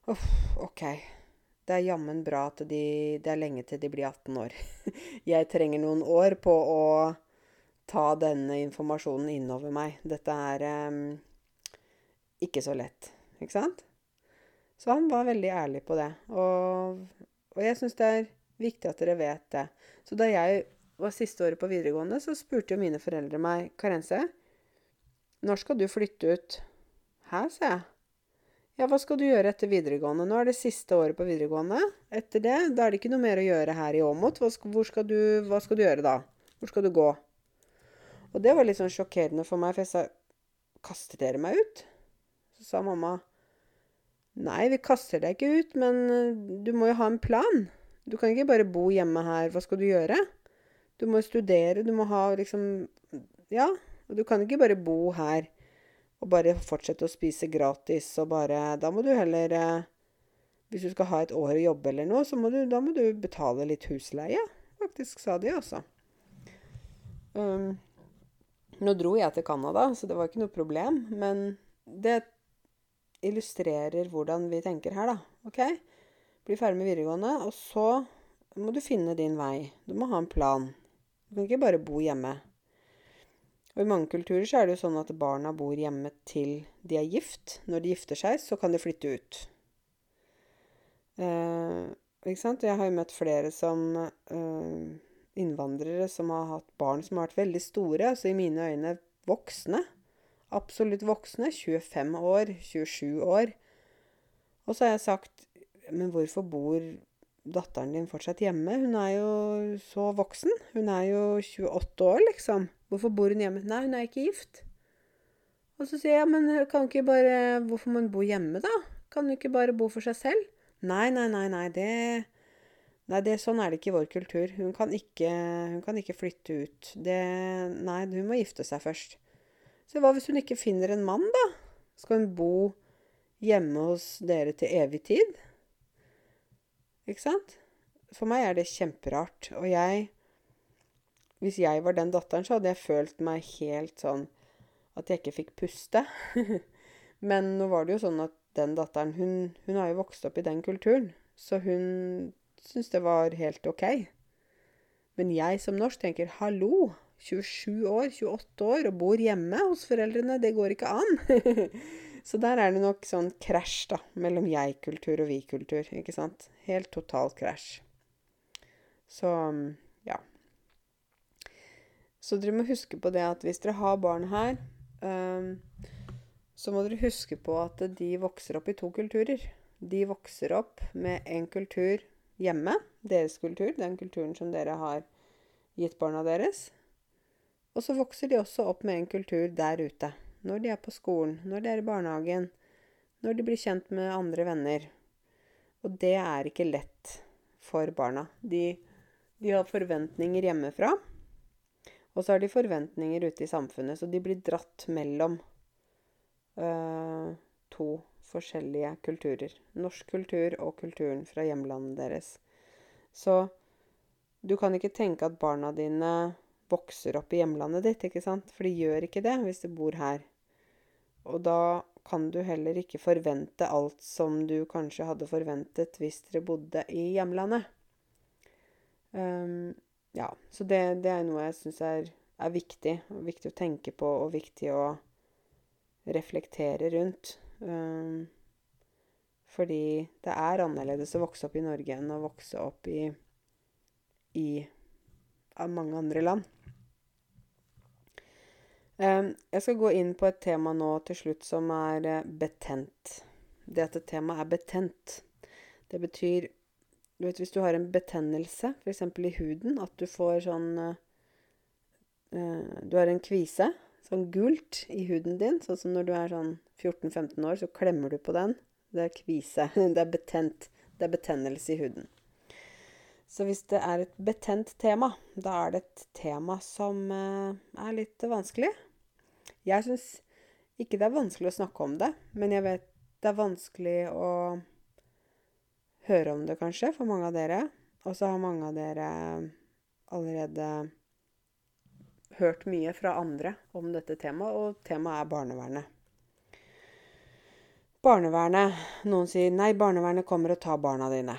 uff, OK. Det er jammen bra at de, det er lenge til de blir 18 år. jeg trenger noen år på å ta denne informasjonen innover meg. Dette er um, ikke så lett, ikke sant? Så han var veldig ærlig på det. Og, og jeg syns det er viktig at dere vet det. Så da jeg var siste året på videregående, så spurte jo mine foreldre meg Karense, når skal du flytte ut? Hæ, sa jeg. Ja, hva skal du gjøre etter videregående? Nå er det siste året på videregående. Etter det, da er det ikke noe mer å gjøre her i Åmot. Hva, hva skal du gjøre da? Hvor skal du gå? Og det var litt sånn sjokkerende for meg, for jeg sa Kaster dere meg ut? Så sa mamma Nei, vi kaster deg ikke ut, men eh, du må jo ha en plan. Du kan ikke bare bo hjemme her. Hva skal du gjøre? Du må studere, du må ha liksom Ja. Og du kan ikke bare bo her og bare fortsette å spise gratis og bare Da må du heller eh, Hvis du skal ha et år å jobbe eller noe, så må du, da må du betale litt husleie. Faktisk, sa de, altså. Um, nå dro jeg til Canada, så det var ikke noe problem. Men det illustrerer hvordan vi tenker her, da. OK? Bli ferdig med videregående, og så må du finne din vei. Du må ha en plan. Du kan ikke bare bo hjemme. Og i mange kulturer så er det jo sånn at barna bor hjemme til de er gift. Når de gifter seg, så kan de flytte ut. Eh, ikke sant? Jeg har jo møtt flere som eh, innvandrere som har hatt barn som har vært veldig store, altså i mine øyne voksne. Absolutt voksne. 25 år, 27 år. Og så har jeg sagt Men hvorfor bor datteren din fortsatt hjemme? Hun er jo så voksen. Hun er jo 28 år, liksom. Hvorfor bor hun hjemme? Nei, hun er ikke gift. Og så sier jeg, men kan ikke bare Hvorfor må hun bo hjemme, da? Kan hun ikke bare bo for seg selv? Nei, nei, nei, nei, det Nei, det, sånn er det ikke i vår kultur. Hun kan ikke, hun kan ikke flytte ut. Det Nei, hun må gifte seg først. Så hva hvis hun ikke finner en mann, da? Skal hun bo hjemme hos dere til evig tid? Ikke sant? For meg er det kjemperart. Og jeg Hvis jeg var den datteren, så hadde jeg følt meg helt sånn at jeg ikke fikk puste. Men nå var det jo sånn at den datteren hun, hun har jo vokst opp i den kulturen. Så hun syntes det var helt OK. Men jeg som norsk tenker hallo, 27 år, 28 år og bor hjemme hos foreldrene. Det går ikke an. så der er det nok sånn krasj, da, mellom jeg-kultur og vi-kultur. Ikke sant? Helt total krasj. Så ja. Så dere må huske på det at hvis dere har barn her, um, så må dere huske på at de vokser opp i to kulturer. De vokser opp med en kultur hjemme, deres kultur, den kulturen som dere har gitt barna deres. Og så vokser de også opp med en kultur der ute. Når de er på skolen, når de er i barnehagen, når de blir kjent med andre venner. Og det er ikke lett for barna. De, de har forventninger hjemmefra, og så har de forventninger ute i samfunnet. Så de blir dratt mellom uh, to forskjellige kulturer. Norsk kultur og kulturen fra hjemlandet deres. Så du kan ikke tenke at barna dine vokser opp i hjemlandet ditt, ikke sant? For de gjør ikke det hvis de bor her. Og da kan du heller ikke forvente alt som du kanskje hadde forventet hvis dere bodde i hjemlandet. Um, ja, så det, det, er noe jeg syns er, er, viktig. Viktig å tenke på, og viktig å reflektere rundt. Um, fordi det er annerledes å vokse opp i Norge enn å vokse opp i, i mange andre land. Jeg skal gå inn på et tema nå til slutt som er eh, betent. Det at et tema er betent, det betyr Du vet hvis du har en betennelse, f.eks. i huden, at du får sånn uh, Du har en kvise, sånn gult, i huden din. Sånn som når du er sånn 14-15 år, så klemmer du på den. Det er kvise. Det er betent. Det er betennelse i huden. Så hvis det er et betent tema, da er det et tema som uh, er litt vanskelig. Jeg syns ikke det er vanskelig å snakke om det, men jeg vet det er vanskelig å høre om det, kanskje, for mange av dere. Og så har mange av dere allerede hørt mye fra andre om dette temaet, og temaet er barnevernet. Barnevernet Noen sier 'nei, barnevernet kommer og tar barna dine'.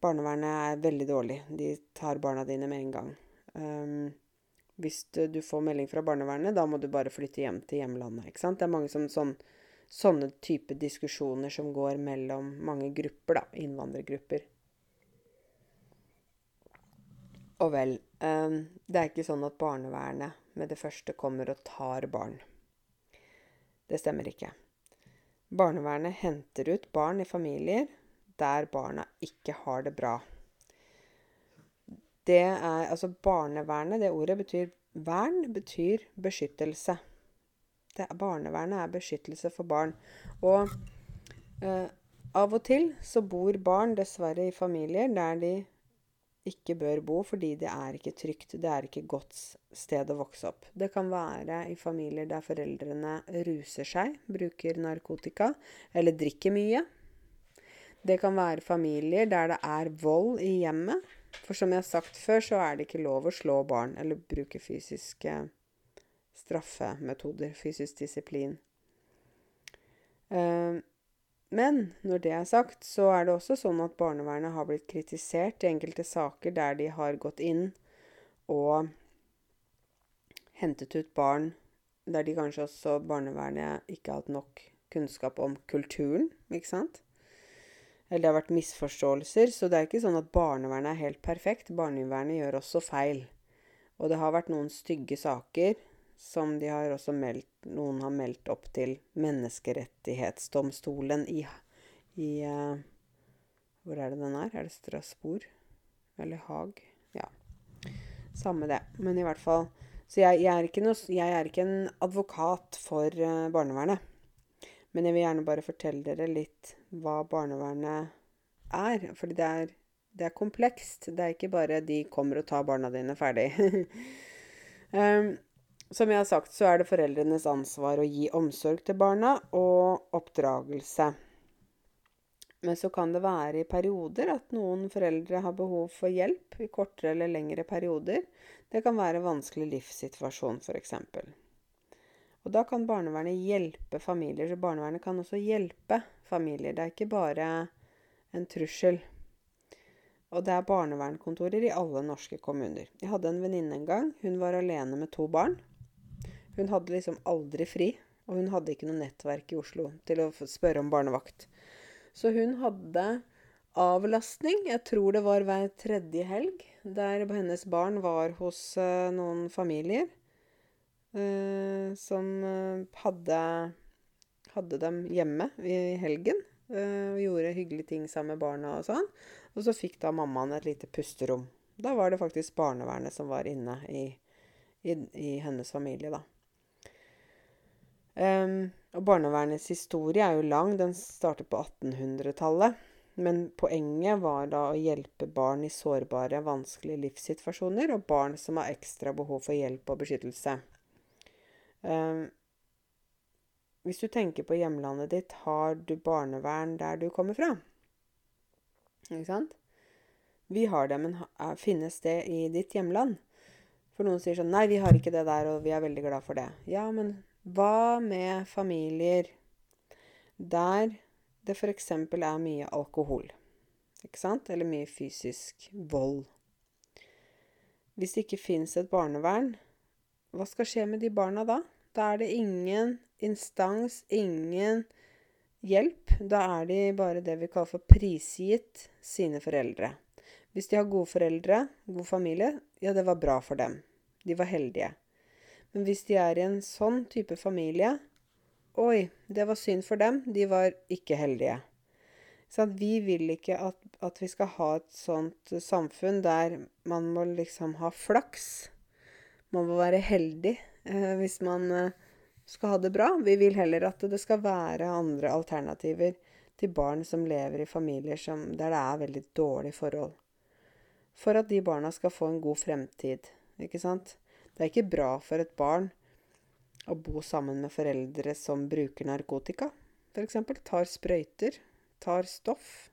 Barnevernet er veldig dårlig. De tar barna dine med en gang. Um, hvis du får melding fra barnevernet, da må du bare flytte hjem til hjemlandet. ikke sant? Det er mange som, sånn, sånne type diskusjoner som går mellom mange grupper, da. Innvandrergrupper. Og vel, um, det er ikke sånn at barnevernet med det første kommer og tar barn. Det stemmer ikke. Barnevernet henter ut barn i familier der barna ikke har det bra det er Altså barnevernet, det ordet betyr Vern betyr beskyttelse. Det, barnevernet er beskyttelse for barn. Og eh, av og til så bor barn dessverre i familier der de ikke bør bo fordi det er ikke trygt. Det er ikke godt sted å vokse opp. Det kan være i familier der foreldrene ruser seg, bruker narkotika eller drikker mye. Det kan være familier der det er vold i hjemmet. For som jeg har sagt før, så er det ikke lov å slå barn eller bruke fysiske straffemetoder, fysisk disiplin. Uh, men når det er sagt, så er det også sånn at barnevernet har blitt kritisert i enkelte saker der de har gått inn og hentet ut barn der de kanskje også, barnevernet, ikke har hatt nok kunnskap om kulturen, ikke sant? Eller det har vært misforståelser. Så det er ikke sånn at barnevernet er helt perfekt. Barnevernet gjør også feil. Og det har vært noen stygge saker som de har også meldt Noen har meldt opp til Menneskerettighetsdomstolen i, i uh, Hvor er det den er? Er det Strasbourg? Eller Haag? Ja. Samme det. Men i hvert fall Så jeg, jeg, er, ikke noe, jeg er ikke en advokat for uh, barnevernet. Men jeg vil gjerne bare fortelle dere litt hva barnevernet er. Fordi det er, det er komplekst. Det er ikke bare de kommer og tar barna dine ferdig. um, som jeg har sagt, så er det foreldrenes ansvar å gi omsorg til barna og oppdragelse. Men så kan det være i perioder at noen foreldre har behov for hjelp i kortere eller lengre perioder. Det kan være en vanskelig livssituasjon, f.eks. Og da kan barnevernet hjelpe familier. Så barnevernet kan også hjelpe familier. Det er ikke bare en trussel. Og det er barnevernkontorer i alle norske kommuner. Jeg hadde en venninne en gang. Hun var alene med to barn. Hun hadde liksom aldri fri, og hun hadde ikke noe nettverk i Oslo til å spørre om barnevakt. Så hun hadde avlastning, jeg tror det var hver tredje helg, der hennes barn var hos uh, noen familier uh, som uh, hadde, hadde dem hjemme i helgen. og gjorde hyggelige ting sammen med barna og sånn. Og så fikk da mammaen et lite pusterom. Da var det faktisk barnevernet som var inne i, i, i hennes familie, da. Um, og barnevernets historie er jo lang. Den startet på 1800-tallet. Men poenget var da å hjelpe barn i sårbare, vanskelige livssituasjoner, og barn som har ekstra behov for hjelp og beskyttelse. Um, hvis du tenker på hjemlandet ditt, har du barnevern der du kommer fra? Ikke sant? Vi har det, men finnes det i ditt hjemland? For noen sier sånn Nei, vi har ikke det der, og vi er veldig glad for det. Ja, men hva med familier der det f.eks. er mye alkohol? Ikke sant? Eller mye fysisk vold. Hvis det ikke fins et barnevern, hva skal skje med de barna da? Da er det ingen instans, ingen hjelp. Da er de bare det vi kaller for prisgitt sine foreldre. Hvis de har gode foreldre, god familie, ja, det var bra for dem. De var heldige. Men hvis de er i en sånn type familie Oi, det var synd for dem. De var ikke heldige. Så vi vil ikke at, at, vi skal ha et sånt samfunn der man må liksom ha flaks. Man må være heldig eh, hvis man eh, skal ha det bra. Vi vil heller at det skal være andre alternativer til barn som lever i familier som, der det er veldig dårlige forhold. For at de barna skal få en god fremtid, ikke sant? Det er ikke bra for et barn å bo sammen med foreldre som bruker narkotika, f.eks. Tar sprøyter, tar stoff.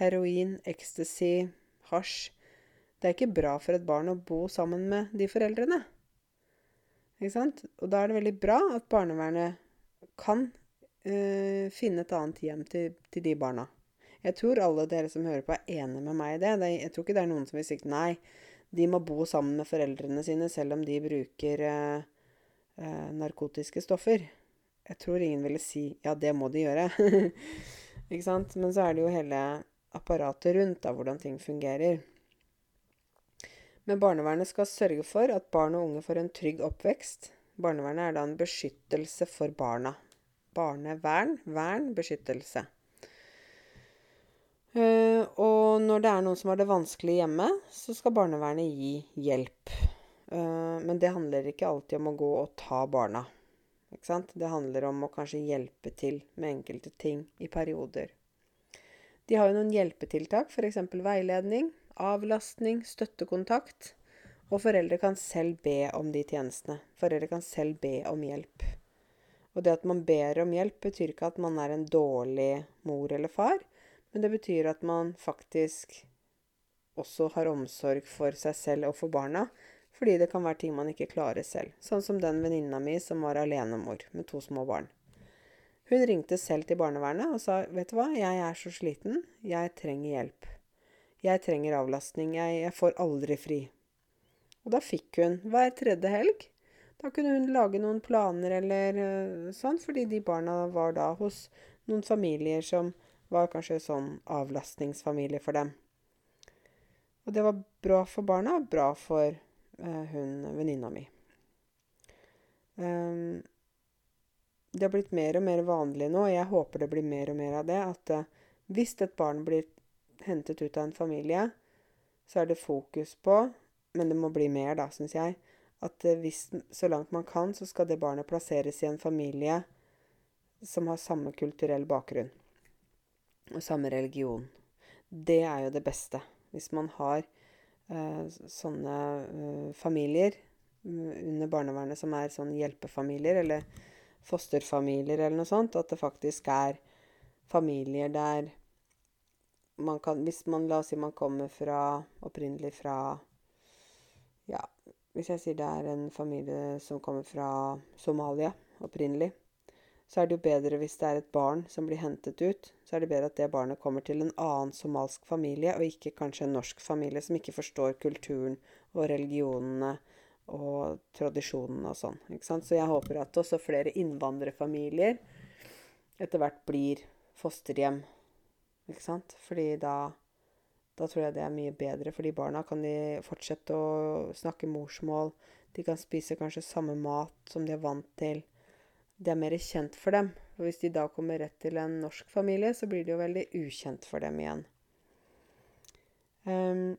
Heroin, ecstasy, hasj. Det er ikke bra for et barn å bo sammen med de foreldrene. Ikke sant? Og da er det veldig bra at barnevernet kan øh, finne et annet hjem til, til, de barna. Jeg tror alle dere som hører på, er enige med meg i det jeg tror ikke det er noen som vil si nei, de må bo sammen med foreldrene sine selv om de bruker eh, eh, narkotiske stoffer. Jeg tror ingen ville si ja, det må de gjøre. ikke sant? Men så er det jo hele apparatet rundt da, hvordan ting fungerer. Men barnevernet skal sørge for at barn og unge får en trygg oppvekst. Barnevernet er da en beskyttelse for barna. Barnevern, vern, beskyttelse. Uh, og når det er noen som har det vanskelig hjemme, så skal barnevernet gi hjelp. Uh, men det handler ikke alltid om å gå og ta barna. Det handler om å kanskje hjelpe til med enkelte ting i perioder. De har jo noen hjelpetiltak, f.eks. veiledning, avlastning, støttekontakt. Og foreldre kan selv be om de tjenestene. Foreldre kan selv be om hjelp. Og det at man ber om hjelp, betyr ikke at man er en dårlig mor eller far. Men det betyr at man faktisk også har omsorg for seg selv og for barna. Fordi det kan være ting man ikke klarer selv. Sånn som den venninna mi som var alenemor med to små barn. Hun ringte selv til barnevernet og sa, 'Vet du hva, jeg er så sliten. Jeg trenger hjelp. Jeg trenger avlastning. Jeg, jeg får aldri fri.' Og da fikk hun hver tredje helg. Da kunne hun lage noen planer eller uh, sånn, fordi de barna var da hos noen familier som var kanskje sånn avlastningsfamilie for dem. Og det var bra for barna, bra for eh, hun venninna mi. Um, det har blitt mer og mer vanlig nå, og jeg håper det blir mer og mer av det, at uh, hvis et barn blir hentet ut av en familie, så er det fokus på Men det må bli mer, da, syns jeg. At uh, hvis, så langt man kan, så skal det barnet plasseres i en familie som har samme kulturell bakgrunn. Og samme religion. Det er jo det beste. Hvis man har uh, sånne familier mm, under barnevernet som er sånn hjelpefamilier, eller fosterfamilier eller noe sånt. At det faktisk er familier der man kan Hvis man, la oss si man kommer fra Opprinnelig fra Ja, hvis jeg sier det er en familie som kommer fra Somalia opprinnelig, så er det jo bedre hvis det er et barn som blir hentet ut. Så er det bedre at det barnet kommer til en annen somalsk familie, og ikke kanskje en norsk familie som ikke forstår kulturen og religionene og tradisjonene og sånn. Så jeg håper at også flere innvandrerfamilier etter hvert blir fosterhjem. Ikke sant? Fordi da, da tror jeg det er mye bedre for de barna. Kan de fortsette å snakke morsmål. De kan spise kanskje samme mat som de er vant til. Det er mer kjent for dem. Og hvis de da kommer rett til en norsk familie, så blir det jo veldig ukjent for dem igjen. Um,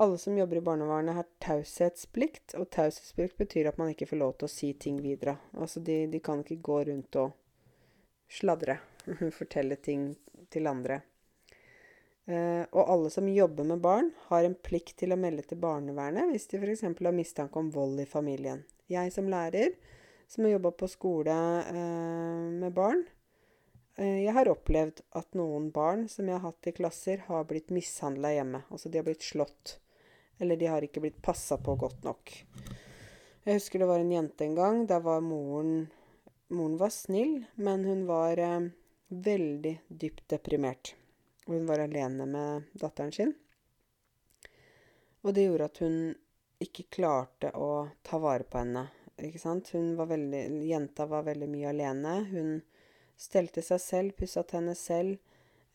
alle som jobber i barnevernet, har taushetsplikt. Og taushetsplikt betyr at man ikke får lov til å si ting videre. Altså, de, de kan ikke gå rundt og sladre. Fortelle ting til andre. Uh, og alle som jobber med barn, har en plikt til å melde til barnevernet hvis de f.eks. har mistanke om vold i familien. Jeg som lærer, som har jobba på skole eh, med barn, eh, jeg har opplevd at noen barn som jeg har hatt i klasser, har blitt mishandla hjemme. Altså de har blitt slått. Eller de har ikke blitt passa på godt nok. Jeg husker det var en jente en gang. Der var moren Moren var snill, men hun var eh, veldig dypt deprimert. Hun var alene med datteren sin. Og det gjorde at hun ikke klarte å ta vare på henne. Ikke sant? Hun var veldig, jenta var veldig mye alene. Hun stelte seg selv, pussa tennene selv,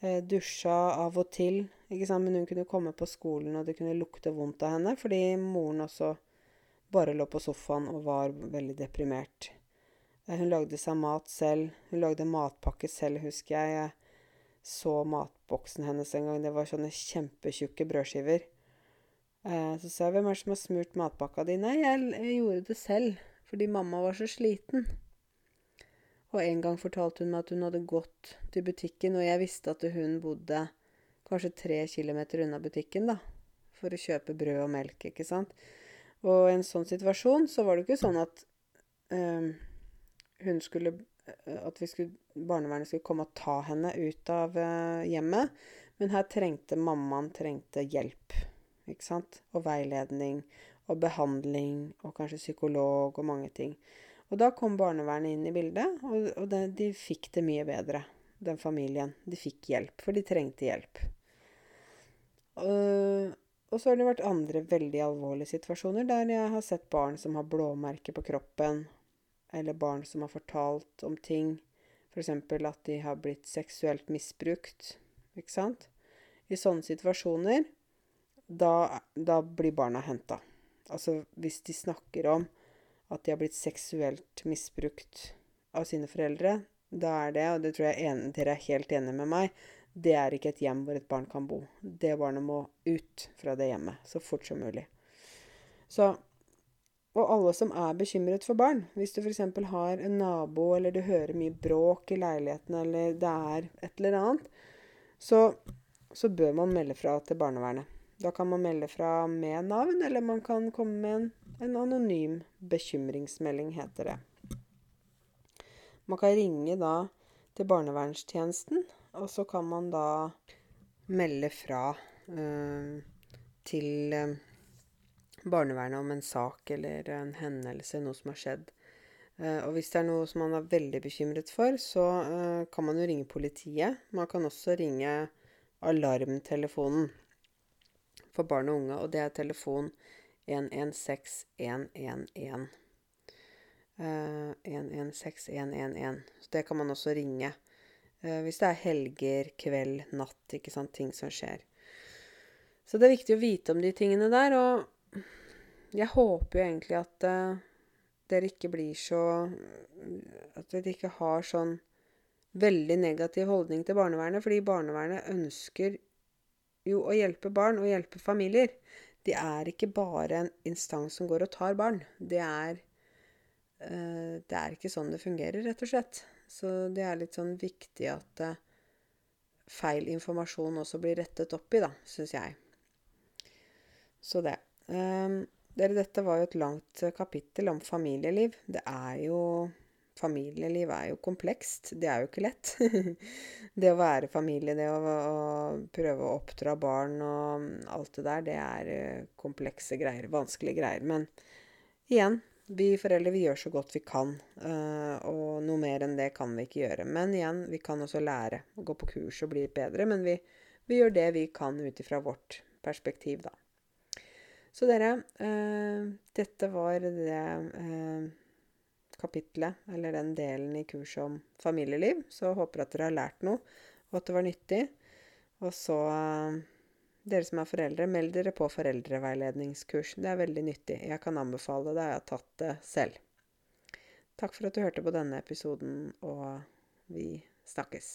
eh, dusja av og til. Ikke sant? Men hun kunne komme på skolen, og det kunne lukte vondt av henne fordi moren også bare lå på sofaen og var veldig deprimert. Eh, hun lagde seg mat selv. Hun lagde matpakke selv, husker jeg. Jeg så matboksen hennes en gang. Det var sånne kjempetjukke brødskiver. Eh, så sa jeg 'Hvem er det som har smurt matpakka di?' 'Nei, jeg, jeg gjorde det selv, fordi mamma var så sliten'. Og en gang fortalte hun meg at hun hadde gått til butikken, og jeg visste at hun bodde kanskje tre kilometer unna butikken, da, for å kjøpe brød og melk, ikke sant. Og i en sånn situasjon så var det ikke sånn at øh, hun skulle At skulle, barnevernet skulle komme og ta henne ut av øh, hjemmet. Men her trengte mammaen trengte hjelp, ikke sant. Og veiledning og behandling og kanskje psykolog og mange ting. Og da kom barnevernet inn i bildet, og, og det, de fikk det mye bedre, den familien. De fikk hjelp, for de trengte hjelp. Uh, og så har det vært andre veldig alvorlige situasjoner der jeg har sett barn som har blåmerker på kroppen, eller barn som har fortalt om ting, f.eks. at de har blitt seksuelt misbrukt, ikke sant? I sånne situasjoner, da, da blir barna henta. Altså hvis de snakker om at de har blitt seksuelt misbrukt av sine foreldre, da er det, og det tror jeg en, dere er helt enige med meg, det er ikke et hjem hvor et barn kan bo. Det barnet må ut fra det hjemmet så fort som mulig. Så Og alle som er bekymret for barn. Hvis du f.eks. har en nabo, eller du hører mye bråk i leiligheten, eller det er et eller annet, så, så bør man melde fra til barnevernet. Da kan man melde fra med navn, eller man kan komme med en, en anonym bekymringsmelding, heter det. Man kan ringe da til barnevernstjenesten og så kan man da melde fra eh, til eh, barnevernet om en sak eller en hendelse, noe som har skjedd. Eh, og hvis det er noe som man er veldig bekymret for, så eh, kan man jo ringe politiet. Man kan også ringe alarmtelefonen for barn og unge, og det er telefon 116111. Uh, 116111. Så det kan man også ringe. Uh, hvis det er helger, kveld, natt, ikke sant. Ting som skjer. Så det er viktig å vite om de tingene der. Og jeg håper jo egentlig at uh, dere ikke blir så At dere ikke har sånn veldig negativ holdning til barnevernet. Fordi barnevernet ønsker jo å hjelpe barn og hjelpe familier. De er ikke bare en instans som går og tar barn. Det er Eh, det er ikke sånn det fungerer, rett og slett. Så det er litt sånn viktig at eh, feil informasjon også blir rettet opp i, da, syns jeg. Så det. Um, dere, dette var jo et langt kapittel om familieliv. Det er jo Familieliv er jo komplekst. Det er jo ikke lett. det å være familie, det å, å, prøve å oppdra barn og alt det der, det er komplekse greier. Vanskelige greier. Men igjen, vi foreldre vi gjør så godt vi kan, uh, og noe mer enn det kan vi ikke gjøre. Men igjen, vi kan også lære gå på kurs og bli bedre, men vi, vi gjør det vi kan ut ifra vårt perspektiv, da. Så dere, uh, dette var det kapitlet, eller den delen i kurset om familieliv. Så håper at dere har lært noe, og at det var nyttig. Og så dere som er foreldre, meld dere på foreldreveiledningskurs. Det er veldig nyttig. Jeg kan anbefale det. Jeg har tatt det selv. Takk for at du hørte på denne episoden, og vi snakkes.